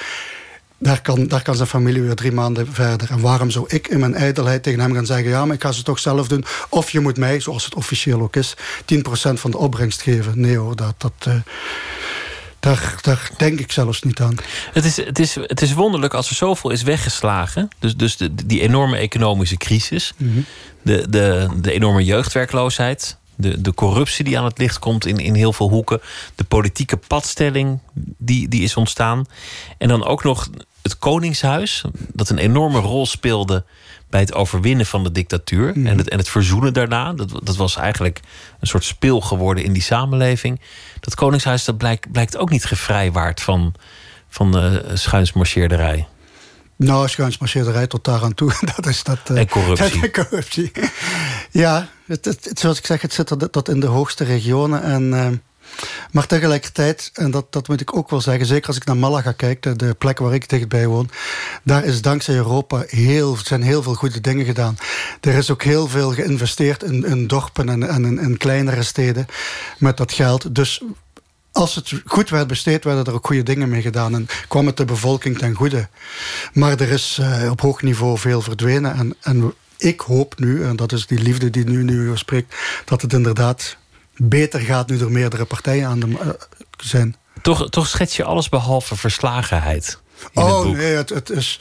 Daar kan, daar kan zijn familie weer drie maanden verder. En waarom zou ik in mijn ijdelheid tegen hem gaan zeggen... ja, maar ik ga ze toch zelf doen. Of je moet mij, zoals het officieel ook is... 10% van de opbrengst geven. Nee hoor, dat... dat uh, daar, daar, denk ik zelfs niet aan. Het is, het, is, het is wonderlijk als er zoveel is weggeslagen. Dus, dus de, die enorme economische crisis, mhm. de, de, de enorme jeugdwerkloosheid, de, de corruptie die aan het licht komt in, in heel veel hoeken, de politieke padstelling die, die is ontstaan. En dan ook nog het Koningshuis, dat een enorme rol speelde bij het overwinnen van de dictatuur mhm. en, het, en het verzoenen daarna. Dat, dat was eigenlijk een soort speel geworden in die samenleving. Dat Koningshuis dat blijkt, blijkt ook niet gevrijwaard van, van de schuinsmarcheerderij. Nou, schuinsmarcheerderij tot daar aan toe. <laughs> Dat is dat. Uh, en corruptie. En <laughs> corruptie. Ja, het, het, zoals ik zeg, het zit tot in de hoogste regionen. En uh, maar tegelijkertijd, en dat, dat moet ik ook wel zeggen... zeker als ik naar Malaga kijk, de, plek waar ik dichtbij woon... daar is dankzij Europa heel, zijn heel veel goede dingen gedaan. Er is ook heel veel geïnvesteerd in, in dorpen en, en in, in kleinere steden... met dat geld. Dus als het goed werd besteed, werden er ook goede dingen mee gedaan. En kwam het de bevolking ten goede. Maar er is uh, op hoog niveau veel verdwenen. En, en ik hoop nu, en dat is die liefde die nu, nu spreekt... dat het inderdaad beter gaat nu er meerdere partijen aan de, uh, zijn. Toch, toch schets je alles behalve verslagenheid. oh nee, het, het is.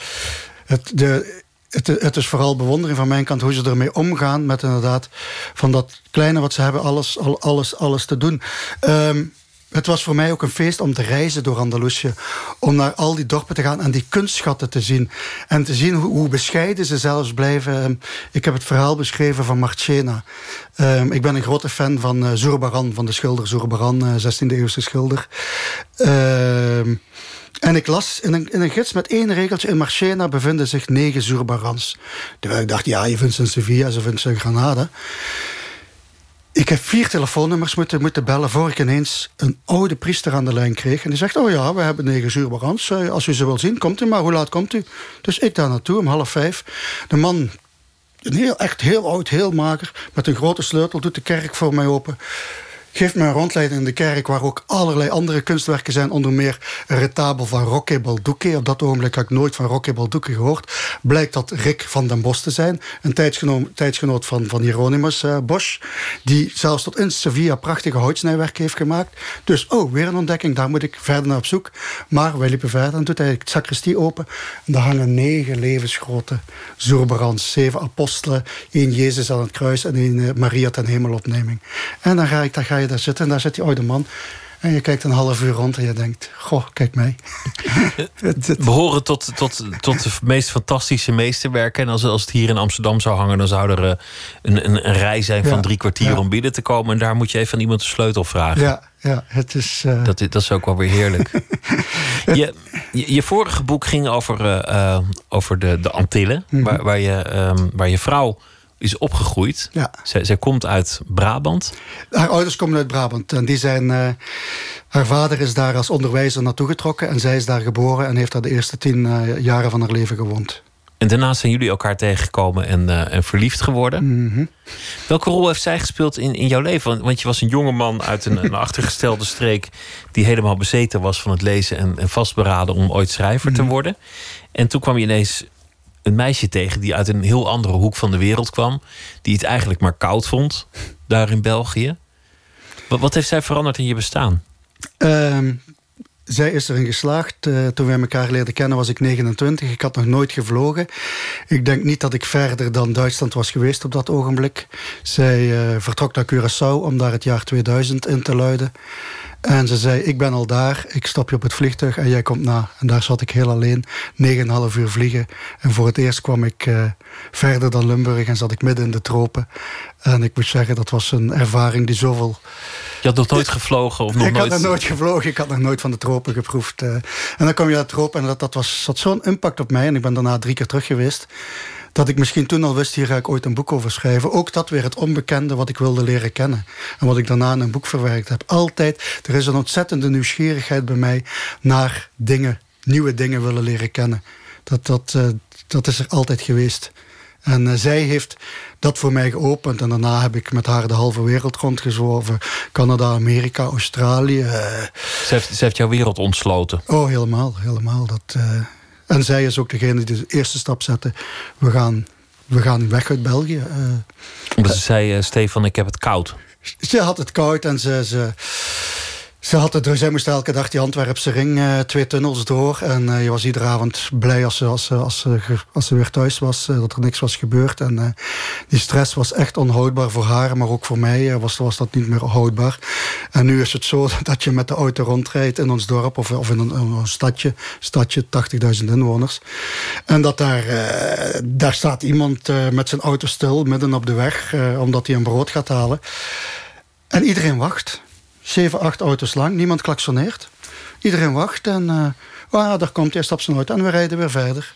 Het, de, het, het, is vooral bewondering van mijn kant hoe ze ermee omgaan met inderdaad van dat kleine wat ze hebben, alles, alles, alles te doen. Um, het was voor mij ook een feest om te reizen door Andalusië. Om naar al die dorpen te gaan en die kunstschatten te zien. En te zien hoe, bescheiden ze zelfs blijven. Ehm, ik heb het verhaal beschreven van Marchena. Um, ik ben een grote fan van uh, Zurbaran, van de schilder Zurbaran, uh, 16e-eeuwse schilder. Um, en ik las in een, in een gids met één regeltje... in Marchena bevinden zich negen Zurbarans. Terwijl ik dacht, ja, je vindt ze in Sevilla, ze vindt ze in Granada. Ik heb vier telefoonnummers moeten, moeten bellen... voor ik ineens een oude priester aan de lijn kreeg. En die zegt, oh ja, we hebben negen uur barans. Eh, als u ze wil zien, komt u maar. Hoe laat komt u? Dus ik daar naartoe, om half vijf. De man, een heel, echt heel oud, heel mager... met een grote sleutel, doet de kerk voor mij open geeft me een rondleiding in de kerk... waar ook allerlei andere kunstwerken zijn. Onder meer een retabel van Roque Balduque. Op dat ogenblik had ik nooit van Roque Balduque gehoord. Blijkt dat Rick van den Bos te zijn. Een tijdsgenoot, van, van Hieronymus uh, Bosch. Die zelfs tot in Sevilla prachtige houtsnijwerk heeft gemaakt. Dus, oh, weer een ontdekking. Daar moet ik verder naar op zoek. Maar wij liepen verder en doet hij het sacristie open. En daar hangen negen levensgrote Zurbarans. Zeven apostelen. één Jezus aan het kruis en één uh, Maria ten hemelopneming. En dan ga ik, dan ga daar zitten en daar zit die oude man. En je kijkt een half uur rond en je denkt, goh, kijk mij. <laughs> We horen tot, tot, tot de meest fantastische meesterwerken. En als, als het hier in Amsterdam zou hangen... dan zou er eh, een, een, een rij zijn van drie kwartier om binnen te komen. En daar moet je even aan iemand de sleutel vragen. Ja, ja het is... Uh... Dat, dat is ook wel weer heerlijk. <laughs> je, je, je, vorige boek ging over, uh, over de, de Antillen. Mhm. waar, waar, je, um, waar je vrouw is opgegroeid. Ja. Zij, zij komt uit Brabant. Haar ouders komen uit Brabant. En die zijn, uh, haar vader is daar als onderwijzer naartoe getrokken. En zij is daar geboren en heeft daar de eerste tien uh, jaren van haar leven gewoond. En daarna zijn jullie elkaar tegengekomen en, uh, en verliefd geworden. Mm -hmm. Welke rol heeft zij gespeeld in, in jouw leven? Want, je was een jonge man uit een, een achtergestelde streek... die helemaal bezeten was van het lezen en, en vastberaden om ooit schrijver mm -hmm. te mhm. worden. En toen kwam je ineens een meisje tegen die uit een heel andere hoek van de wereld kwam. Die het eigenlijk maar koud vond, daar in België. Wat, heeft zij veranderd in je bestaan? Um, zij is erin geslaagd. Uh, toen wij elkaar leerden kennen was ik 29. Ik had nog nooit gevlogen. Ik denk niet dat ik verder dan Duitsland was geweest op dat ogenblik. Zij uh, vertrok naar Curaçao om daar het jaar 2000 in te luiden. En ze zei, ik ben al daar, ik stop je op het vliegtuig en jij komt na. En daar zat ik heel alleen, 9,5 uur vliegen. En voor het eerst kwam ik uh, verder dan Limburg en zat ik midden in de tropen. En ik moet zeggen, dat was een ervaring die zoveel... Je had nog nooit gevlogen? Of nog ik nooit... had nog nooit gevlogen, ik had nog nooit van de tropen geproefd. Uh, en dan kom je uit de tropen en dat, dat was, had zo'n impact op mij. En ik ben daarna drie keer terug geweest dat ik misschien toen al wist, hier ga ik ooit een boek over schrijven. Ook dat weer het onbekende wat ik wilde leren kennen. En wat ik daarna in een boek verwerkt heb. Altijd, er is een ontzettende nieuwsgierigheid bij mij naar dingen, nieuwe dingen willen leren kennen. Dat, dat, uh, dat is er altijd geweest. En uh, zij heeft dat voor mij geopend. En daarna heb ik met haar de halve wereld rondgezworven. Canada, Amerika, Australië. Uh, ze, heeft, ze heeft jouw wereld ontsloten? Oh, helemaal. helemaal. Dat, en zij is ook degene die de eerste stap zette. We gaan, we gaan weg uit België. Omdat ze zei, uh, Stefan, ik heb het koud. Ze had het koud en ze, ze, ze had het, zij moest elke dag die Antwerpse ring uh, twee tunnels door. En uh, je was iedere avond blij als ze, als, ze, als, ze, als ze weer thuis was. Uh, dat er niks was gebeurd. En die stress was echt onhoudbaar voor haar. Maar ook voor mij was, was dat niet meer houdbaar. En nu is het zo <laughs> dat je met de auto rondrijdt in ons dorp. Of, of in een, een stadje. Stadje, 80.000 inwoners. En dat daar, daar staat iemand met zijn auto stil midden op de weg. omdat hij een brood gaat halen. En iedereen wacht zeven, acht auto's lang. Niemand klaksoneert. Iedereen wacht en uh, ah, daar komt hij, stapt zijn auto en we rijden weer verder.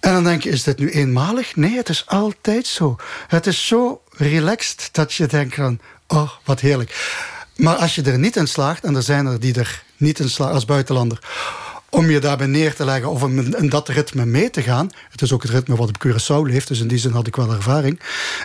En dan denk je, is dit nu eenmalig? Nee, het is altijd zo. Het is zo relaxed dat je denkt van, oh, wat heerlijk. Maar als je er niet in slaagt, en er zijn er die er niet in slagen als buitenlander om je daarbij neer te leggen of in, in, dat ritme mee te gaan. Het is ook het ritme wat op Curaçao leeft, dus in die zin had ik wel ervaring.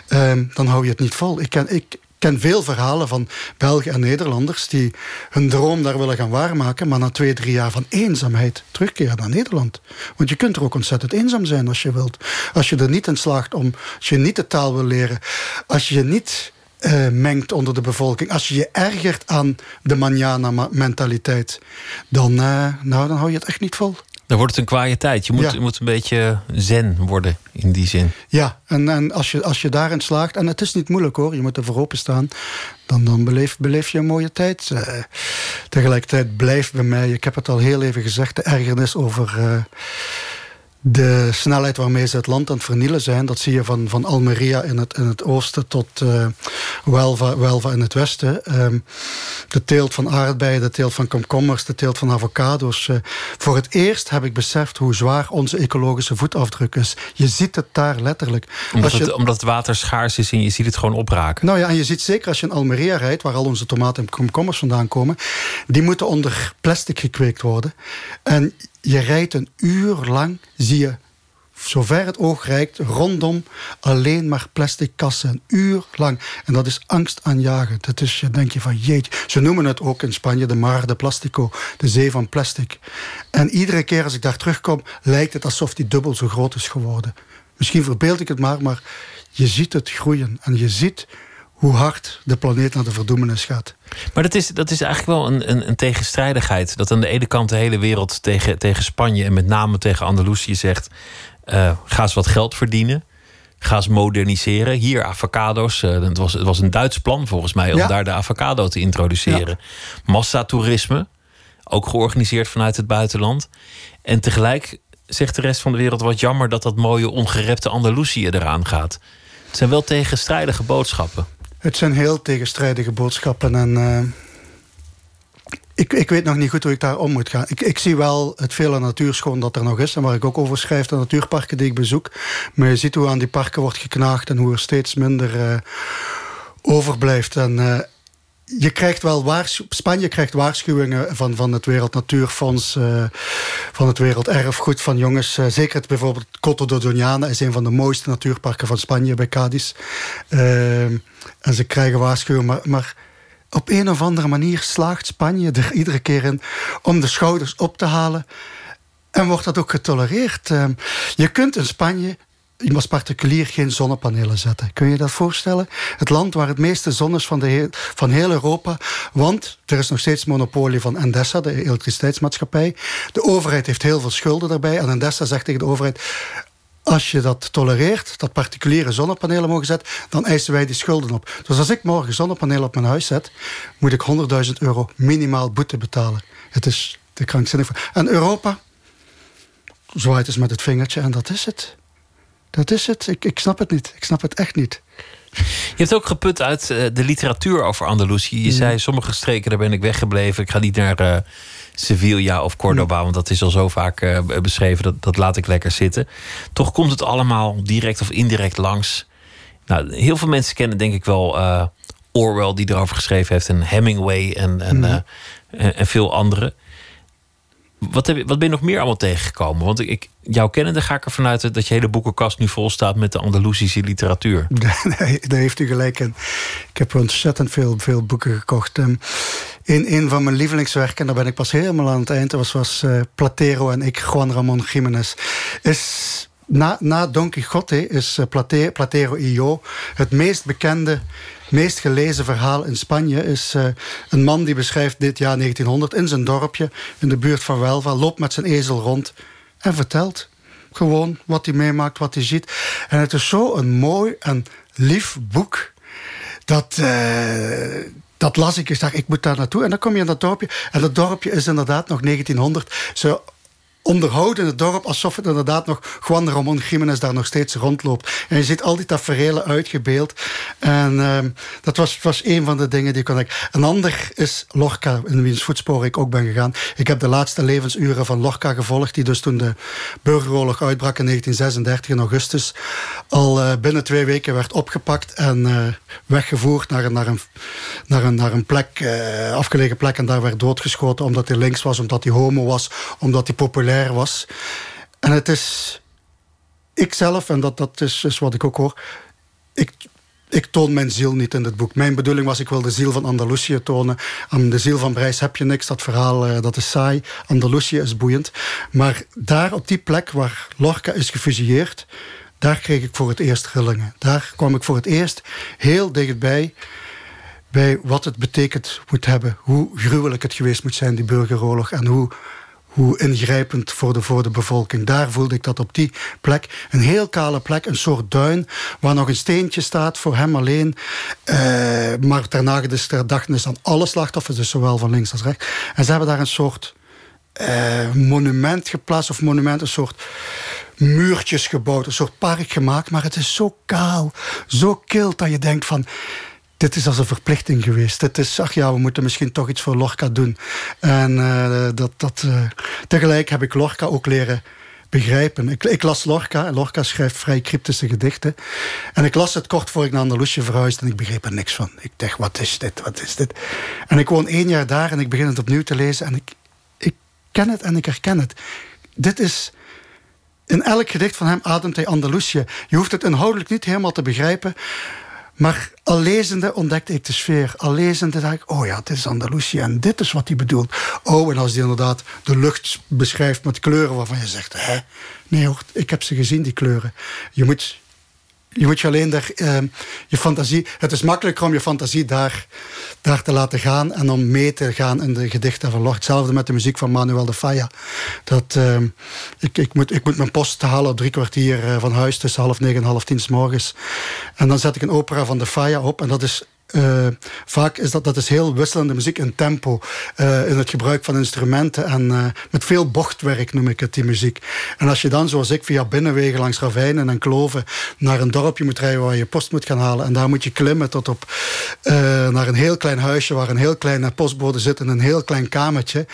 Um, dan hou je het niet vol. Ik, ken, ik, ken veel verhalen van Belgen en Nederlanders die hun droom daar willen gaan waarmaken, maar na twee, drie jaar van eenzaamheid terugkeren naar Nederland. Want je kunt er ook ontzettend eenzaam zijn als je wilt. Als je er niet in slaagt om, als je niet de taal wil leren, als je niet uh, mengt onder de bevolking, als je je ergert aan de manjana-mentaliteit, dan, uh, nou, dan hou je het echt niet vol. Dan wordt het een kwaaie tijd. Je moet, ja. je moet een beetje zen worden in die zin. Ja, en, en als, je, als je daarin slaagt... en het is niet moeilijk hoor, je moet er voor openstaan... dan, dan beleef, beleef je een mooie tijd. Uh, tegelijkertijd blijft bij mij... ik heb het al heel even gezegd... de ergernis over... Uh, de snelheid waarmee ze het land aan het vernielen zijn... dat zie je van, van Almeria in het, in het oosten tot uh, Huelva, Huelva in het westen. Um, de teelt van aardbeien, de teelt van komkommers... de teelt van avocado's. Uh, voor het eerst heb ik beseft hoe zwaar onze ecologische voetafdruk is. Je ziet het daar letterlijk. Omdat, je, het, omdat het water schaars is en je ziet het gewoon opraken. Nou ja, en je ziet zeker als je in Almeria rijdt... waar al onze tomaten en komkommers vandaan komen... die moeten onder plastic gekweekt worden. En je rijdt een uur lang, zie je zover het oog reikt, rondom alleen maar plastic kassen. Een uur lang. En dat is angstaanjagend. Dat is, je denk je van jeetje. Ze noemen het ook in Spanje de Mar de Plastico. De zee van plastic. En iedere keer als ik daar terugkom, lijkt het alsof die dubbel zo groot is geworden. Misschien verbeeld ik het maar, maar je ziet het groeien. En je ziet hoe hard de planeet naar de verdoemenis gaat. Maar dat is, dat is eigenlijk wel een, een, een, tegenstrijdigheid. Dat aan de ene kant de hele wereld tegen, tegen Spanje en met name tegen Andalusië zegt: uh, ga eens wat geld verdienen. Ga eens moderniseren. Hier avocado's. Uh, het, was, het was een Duits plan volgens mij om ja. daar de avocado te introduceren. Ja. Massatoerisme. Ook georganiseerd vanuit het buitenland. En tegelijk zegt de rest van de wereld wat jammer dat dat mooie ongerepte Andalusië eraan gaat. Het zijn wel tegenstrijdige boodschappen. Het zijn heel tegenstrijdige boodschappen. En uh, ik, ik weet nog niet goed hoe ik daar om moet gaan. Ik, ik zie wel het vele natuurschoon dat er nog is. En waar ik ook over schrijf, de natuurparken die ik bezoek. Maar je ziet hoe aan die parken wordt geknaagd. En hoe er steeds minder uh, overblijft. En uh, je krijgt wel Spanje krijgt waarschuwingen van, van het Wereld Natuurfonds, uh, van het Werelderfgoed, van jongens. Uh, zeker het, bijvoorbeeld Coto de Doñana is een van de mooiste natuurparken van Spanje bij Cadiz. Uh, en ze krijgen waarschuwingen, maar, maar op een of andere manier slaagt Spanje er iedere keer in om de schouders op te halen. En wordt dat ook getolereerd. je kunt in Spanje je als particulier geen zonnepanelen zetten. Kun je dat voorstellen? Het land waar het meeste zon is van, de van heel Europa. Want er is nog steeds monopolie van Endesa, de elektriciteitsmaatschappij. De overheid heeft heel veel schulden daarbij. En Endesa zegt tegen de overheid... Als je dat tolereert, dat particuliere zonnepanelen mogen zetten... dan eisen wij die schulden op. Dus als ik morgen zonnepanelen op mijn huis zet... moet ik 100.000 euro minimaal boete betalen. Het is de krankzinnig. En Europa zwaait eens met het vingertje en dat is het. Dat is het. Ik, ik snap het niet. Ik snap het echt niet. Je hebt ook geput uit eh, de literatuur over Andalusië. Je mm. zei, sommige streken, daar ben ik weggebleven. Ik ga niet naar uh, Sevilla of Cordoba, mm. want dat is al zo vaak uh, beschreven. Dat, dat laat ik lekker zitten. Toch komt het allemaal direct of indirect langs. Nou, heel veel mensen kennen denk ik wel Orwell, die erover geschreven heeft. En Hemingway en, en, mm. en, en veel anderen. Wat, wat ben je nog meer allemaal tegengekomen? Want ik, jou kennende ga ik ervan uit dat je hele boekenkast nu vol staat met de Andalusische literatuur. <laughs> Nee, daar heeft u gelijk in. Ik heb ontzettend veel, veel boeken gekocht. In een van mijn lievelingswerken, daar ben ik pas helemaal aan het eind, was, was uh, Platero en ik, Juan Ramon Jiménez. Is na, na Don Quixote is uh, Platero y Yo het meest bekende meest gelezen verhaal in Spanje is uh, een man die beschrijft dit jaar 1900 in zijn dorpje in de buurt van Welva, loopt met zijn ezel rond en vertelt gewoon wat hij meemaakt, wat hij ziet. En het is zo een mooi en lief boek dat. Uh, dat las ik. Ik dacht, ik moet daar naartoe. En dan kom je in dat dorpje. En dat dorpje is inderdaad nog 1900. Zo onderhouden het dorp alsof het inderdaad nog Juan Ramon Jiménez daar nog steeds rondloopt. En je ziet al die tafereelen uitgebeeld. En uh, dat was, was een van de dingen die kon ik. Een ander is Lorca, in wiens voetsporen ik ook ben gegaan. Ik heb de laatste levensuren van Lorca gevolgd, die dus toen de burgeroorlog uitbrak in 1936 in augustus al uh, binnen twee weken werd opgepakt en uh, weggevoerd naar een, naar een, naar een, naar een plek, uh, afgelegen plek en daar werd doodgeschoten omdat hij links was, omdat hij homo was, omdat hij populair was. En het is ikzelf, en dat, dat is, is wat ik ook hoor. Ik, ik toon mijn ziel niet in dit boek. Mijn bedoeling was, ik wil de ziel van Andalusië tonen. Aan de ziel van Brijs heb je niks. Dat verhaal uh, dat is saai. Andalusië is boeiend. Maar daar op die plek waar Lorca is gefusilleerd... daar kreeg ik voor het eerst rillingen. Daar kwam ik voor het eerst heel dichtbij... bij wat het betekent moet hebben. Hoe gruwelijk het geweest moet zijn, die burgeroorlog. En hoe hoe ingrijpend voor de, voor de bevolking. Daar voelde ik dat op die plek. Een heel kale plek, een soort duin... waar nog een steentje staat voor hem alleen. Uh, maar ter nagedachtenis aan alle slachtoffers... dus zowel van links als rechts. En ze hebben daar een soort uh, monument geplaatst... of monument, een soort muurtjes gebouwd... een soort park gemaakt, maar het is zo kaal, zo kil... dat je denkt van dit is als een verplichting geweest. Dit is, ach ja, we moeten misschien toch iets voor Lorca doen. En uh, dat, dat, uh, tegelijk heb ik Lorca ook leren begrijpen. Ik, ik, las Lorca en Lorca schrijft vrij cryptische gedichten. En ik las het kort voor ik naar Andalusië verhuisde en ik begreep er niks van. Ik dacht, wat is dit, wat is dit? En ik woon één jaar daar en ik begin het opnieuw te lezen en ik, ik ken het en ik herken het. Dit is... In elk gedicht van hem ademt hij Andalusië. Je hoeft het inhoudelijk niet helemaal te begrijpen... Maar al lezende ontdekte ik de sfeer. Al lezende dacht ik, oh ja, het is Andalusië en dit is wat hij bedoelt. Oh, en als hij inderdaad de lucht beschrijft met kleuren waarvan je zegt, hè? Nee hoor, ik heb ze gezien, die kleuren. Je moet je moet je alleen daar, uh, je fantasie... Het is makkelijker om je fantasie daar, daar te laten gaan... en om mee te gaan in de gedichten van Lord. Hetzelfde met de muziek van Manuel de Falla. Dat, uh, ik, ik, moet, ik moet mijn post halen op drie kwartier uh, van huis... tussen half negen en half tien s morgens. En dan zet ik een opera van de Falla op... en dat is uh, vaak is dat, dat is heel wisselende muziek in tempo. Uh, in het gebruik van instrumenten. En uh, met veel bochtwerk noem ik het, die muziek. En als je dan, zoals ik, via binnenwegen langs ravijnen en kloven... naar een dorpje moet rijden waar je post moet gaan halen... en daar moet je klimmen tot op naar een heel klein huisje... waar een heel kleine postbode zit in een heel klein kamertje...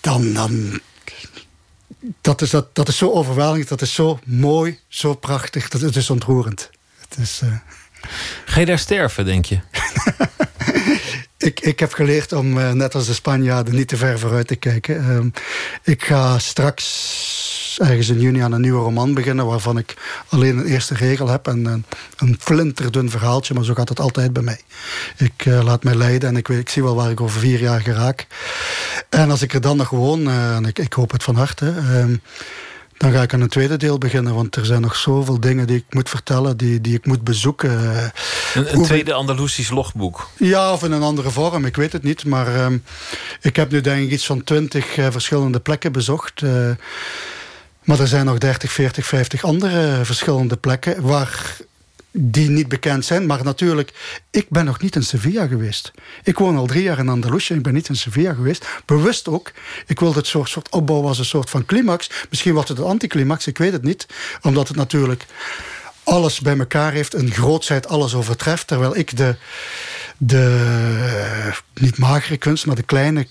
dan... dan dat is, dat, dat is zo overweldigend, dat is zo mooi, zo prachtig. Dat, het is ontroerend. Het is... Ga je daar sterven, denk je? <laughs> ik, ik heb geleerd om, uh, net als de Spanjaarden, niet te ver vooruit te kijken. Uh, ik ga straks ergens in juni aan een nieuwe roman beginnen... waarvan ik alleen een eerste regel heb en een, een flinterdun verhaaltje... maar zo gaat het altijd bij mij. Ik uh, laat mij leiden en ik, weet, ik zie wel waar ik over vier jaar geraak. En als ik er dan nog gewoon, uh, en ik, ik hoop het van harte... Dan ga ik aan een tweede deel beginnen. Want er zijn nog zoveel dingen die ik moet vertellen, die, die ik moet bezoeken. Een, een tweede Andalusisch logboek? Ja, of in een andere vorm, ik weet het niet. Maar ehm, ik heb nu denk ik iets van twintig uh, verschillende plekken bezocht. Uh, maar er zijn nog 30, 40, 50 andere verschillende plekken... waar die niet bekend zijn. Maar natuurlijk, ik ben nog niet in Sevilla geweest. Ik woon al drie jaar in Andalusië ik ben niet in Sevilla geweest. Bewust ook. Ik wilde het soort, soort opbouw als een soort van climax. Misschien was het een anticlimax, ik weet het niet. Omdat het natuurlijk alles bij elkaar heeft. Een grootsheid alles overtreft. Terwijl ik de, de niet magere kunst, maar de kleine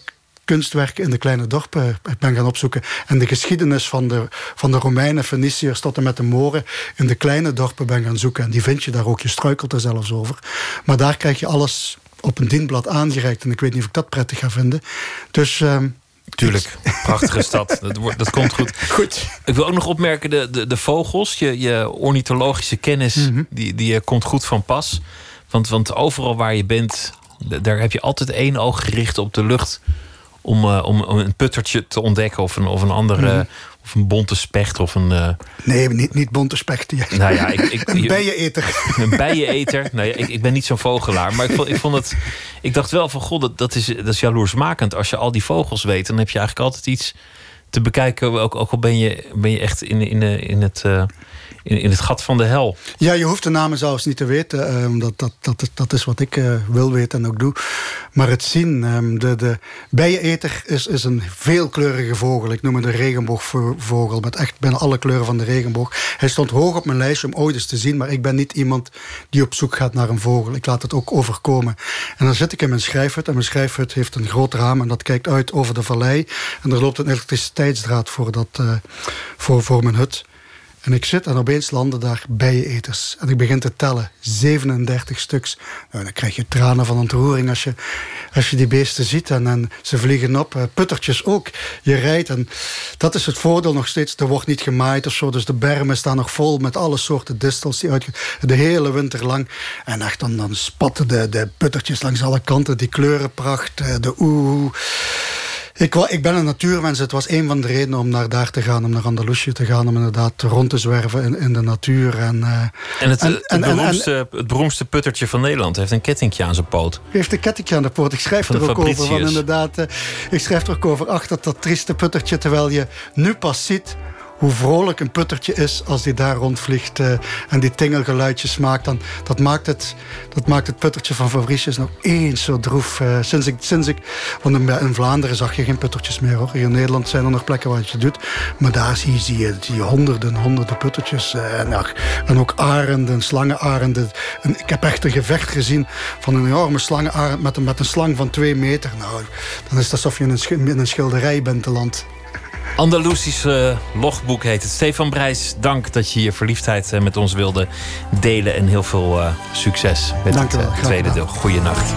kunstwerken in de kleine dorpen ben gaan opzoeken. En de geschiedenis van de, van de Romeinen, Feniciërs tot en met de Moren in de kleine dorpen ben gaan zoeken. En die vind je daar ook. Je struikelt er zelfs over. Maar daar krijg je alles op een dienblad aangereikt. En ik weet niet of ik dat prettig ga vinden. Dus... Uh, Tuurlijk, <laughs> prachtige stad. Dat, wordt, dat komt goed. goed. Ik wil ook nog opmerken, de, de, de vogels, je, je ornithologische kennis, mm -hmm. die, die komt goed van pas. Want, want overal waar je bent, daar heb je altijd één oog gericht op de lucht om, uh, om, om, een puttertje te ontdekken of een, of een andere. Mm. Of een bonte specht of een. Uh... Nee, niet, niet bonte specht. Nou ja, ik, ik, <laughs> een bijeneter. <laughs> Een bijeneter. Nou ja, ik, ik ben niet zo'n vogelaar. Maar ik vond, ik vond het. Ik dacht wel van god, dat, dat, is, dat is jaloersmakend. Als je al die vogels weet, dan heb je eigenlijk altijd iets te bekijken. Ook, ook al ben je, ben je echt in, in, in het. Uh, in, in het gat van de hel. Ja, je hoeft de namen zelfs niet te weten. Um, dat, dat, dat, dat is wat ik uh, wil weten en ook doe. Maar het zien, um, de, de bijeneter is, is een veelkleurige vogel. Ik noem het een regenboogvogel met echt bijna alle kleuren van de regenboog. Hij stond hoog op mijn lijstje om ooit eens te zien, maar ik ben niet iemand die op zoek gaat naar een vogel. Ik laat het ook overkomen. En dan zit ik in mijn schrijfhut en mijn schrijfhut heeft een groot raam en dat kijkt uit over de vallei. En er loopt een elektriciteitsdraad voor, dat, uh, voor, voor mijn hut. En ik zit en opeens landen daar bijeneters. En ik begin te tellen. 37 stuks. Nou, dan krijg je tranen van ontroering als je, als je die beesten ziet. En, en ze vliegen op. Puttertjes ook. Je rijdt en dat is het voordeel nog steeds. Er wordt niet gemaaid of zo. Dus de bermen staan nog vol met alle soorten distels. Die uitge de hele winter lang. En echt dan, dan spatten de, de puttertjes langs alle kanten. Die kleurenpracht. De oeh. Ik, ik ben een natuurmens. Het was een van de redenen om naar daar te gaan, om naar Andalusië te gaan, om inderdaad rond te zwerven in, in de natuur. En, uh, en, het, en, het, en, beroemdste, het beroemdste puttertje van Nederland heeft een kettingje aan zijn poot. Heeft een kettingje aan de poot. Ik schrijf er ook over. Van inderdaad, uh, ik schrijf er ook over achter dat trieste puttertje, terwijl je nu pas ziet hoe vrolijk een puttertje is als die daar rondvliegt uh, en die tingelgeluidjes maakt. Dan, dat, maakt het, dat maakt het puttertje van Fabricius nog eens zo droef. Uh, sinds ik, sinds ik, want in, Vlaanderen zag je geen puttertjes meer hoor. In Nederland zijn er nog plekken waar je het doet. Maar daar zie je, je honderden, honderden puttertjes. Uh, en, ach, en ook arenden, slangenarenden. En ik heb echt een gevecht gezien van een enorme slangenarend met een, met een slang van twee meter. Nou, dan is het alsof je in een, in een schilderij bent te land. Andalusische logboek heet het. Stefan Brijs, dank dat je je verliefdheid met ons wilde delen. En heel veel uh, succes met dank het uh, tweede deel. Goeienacht.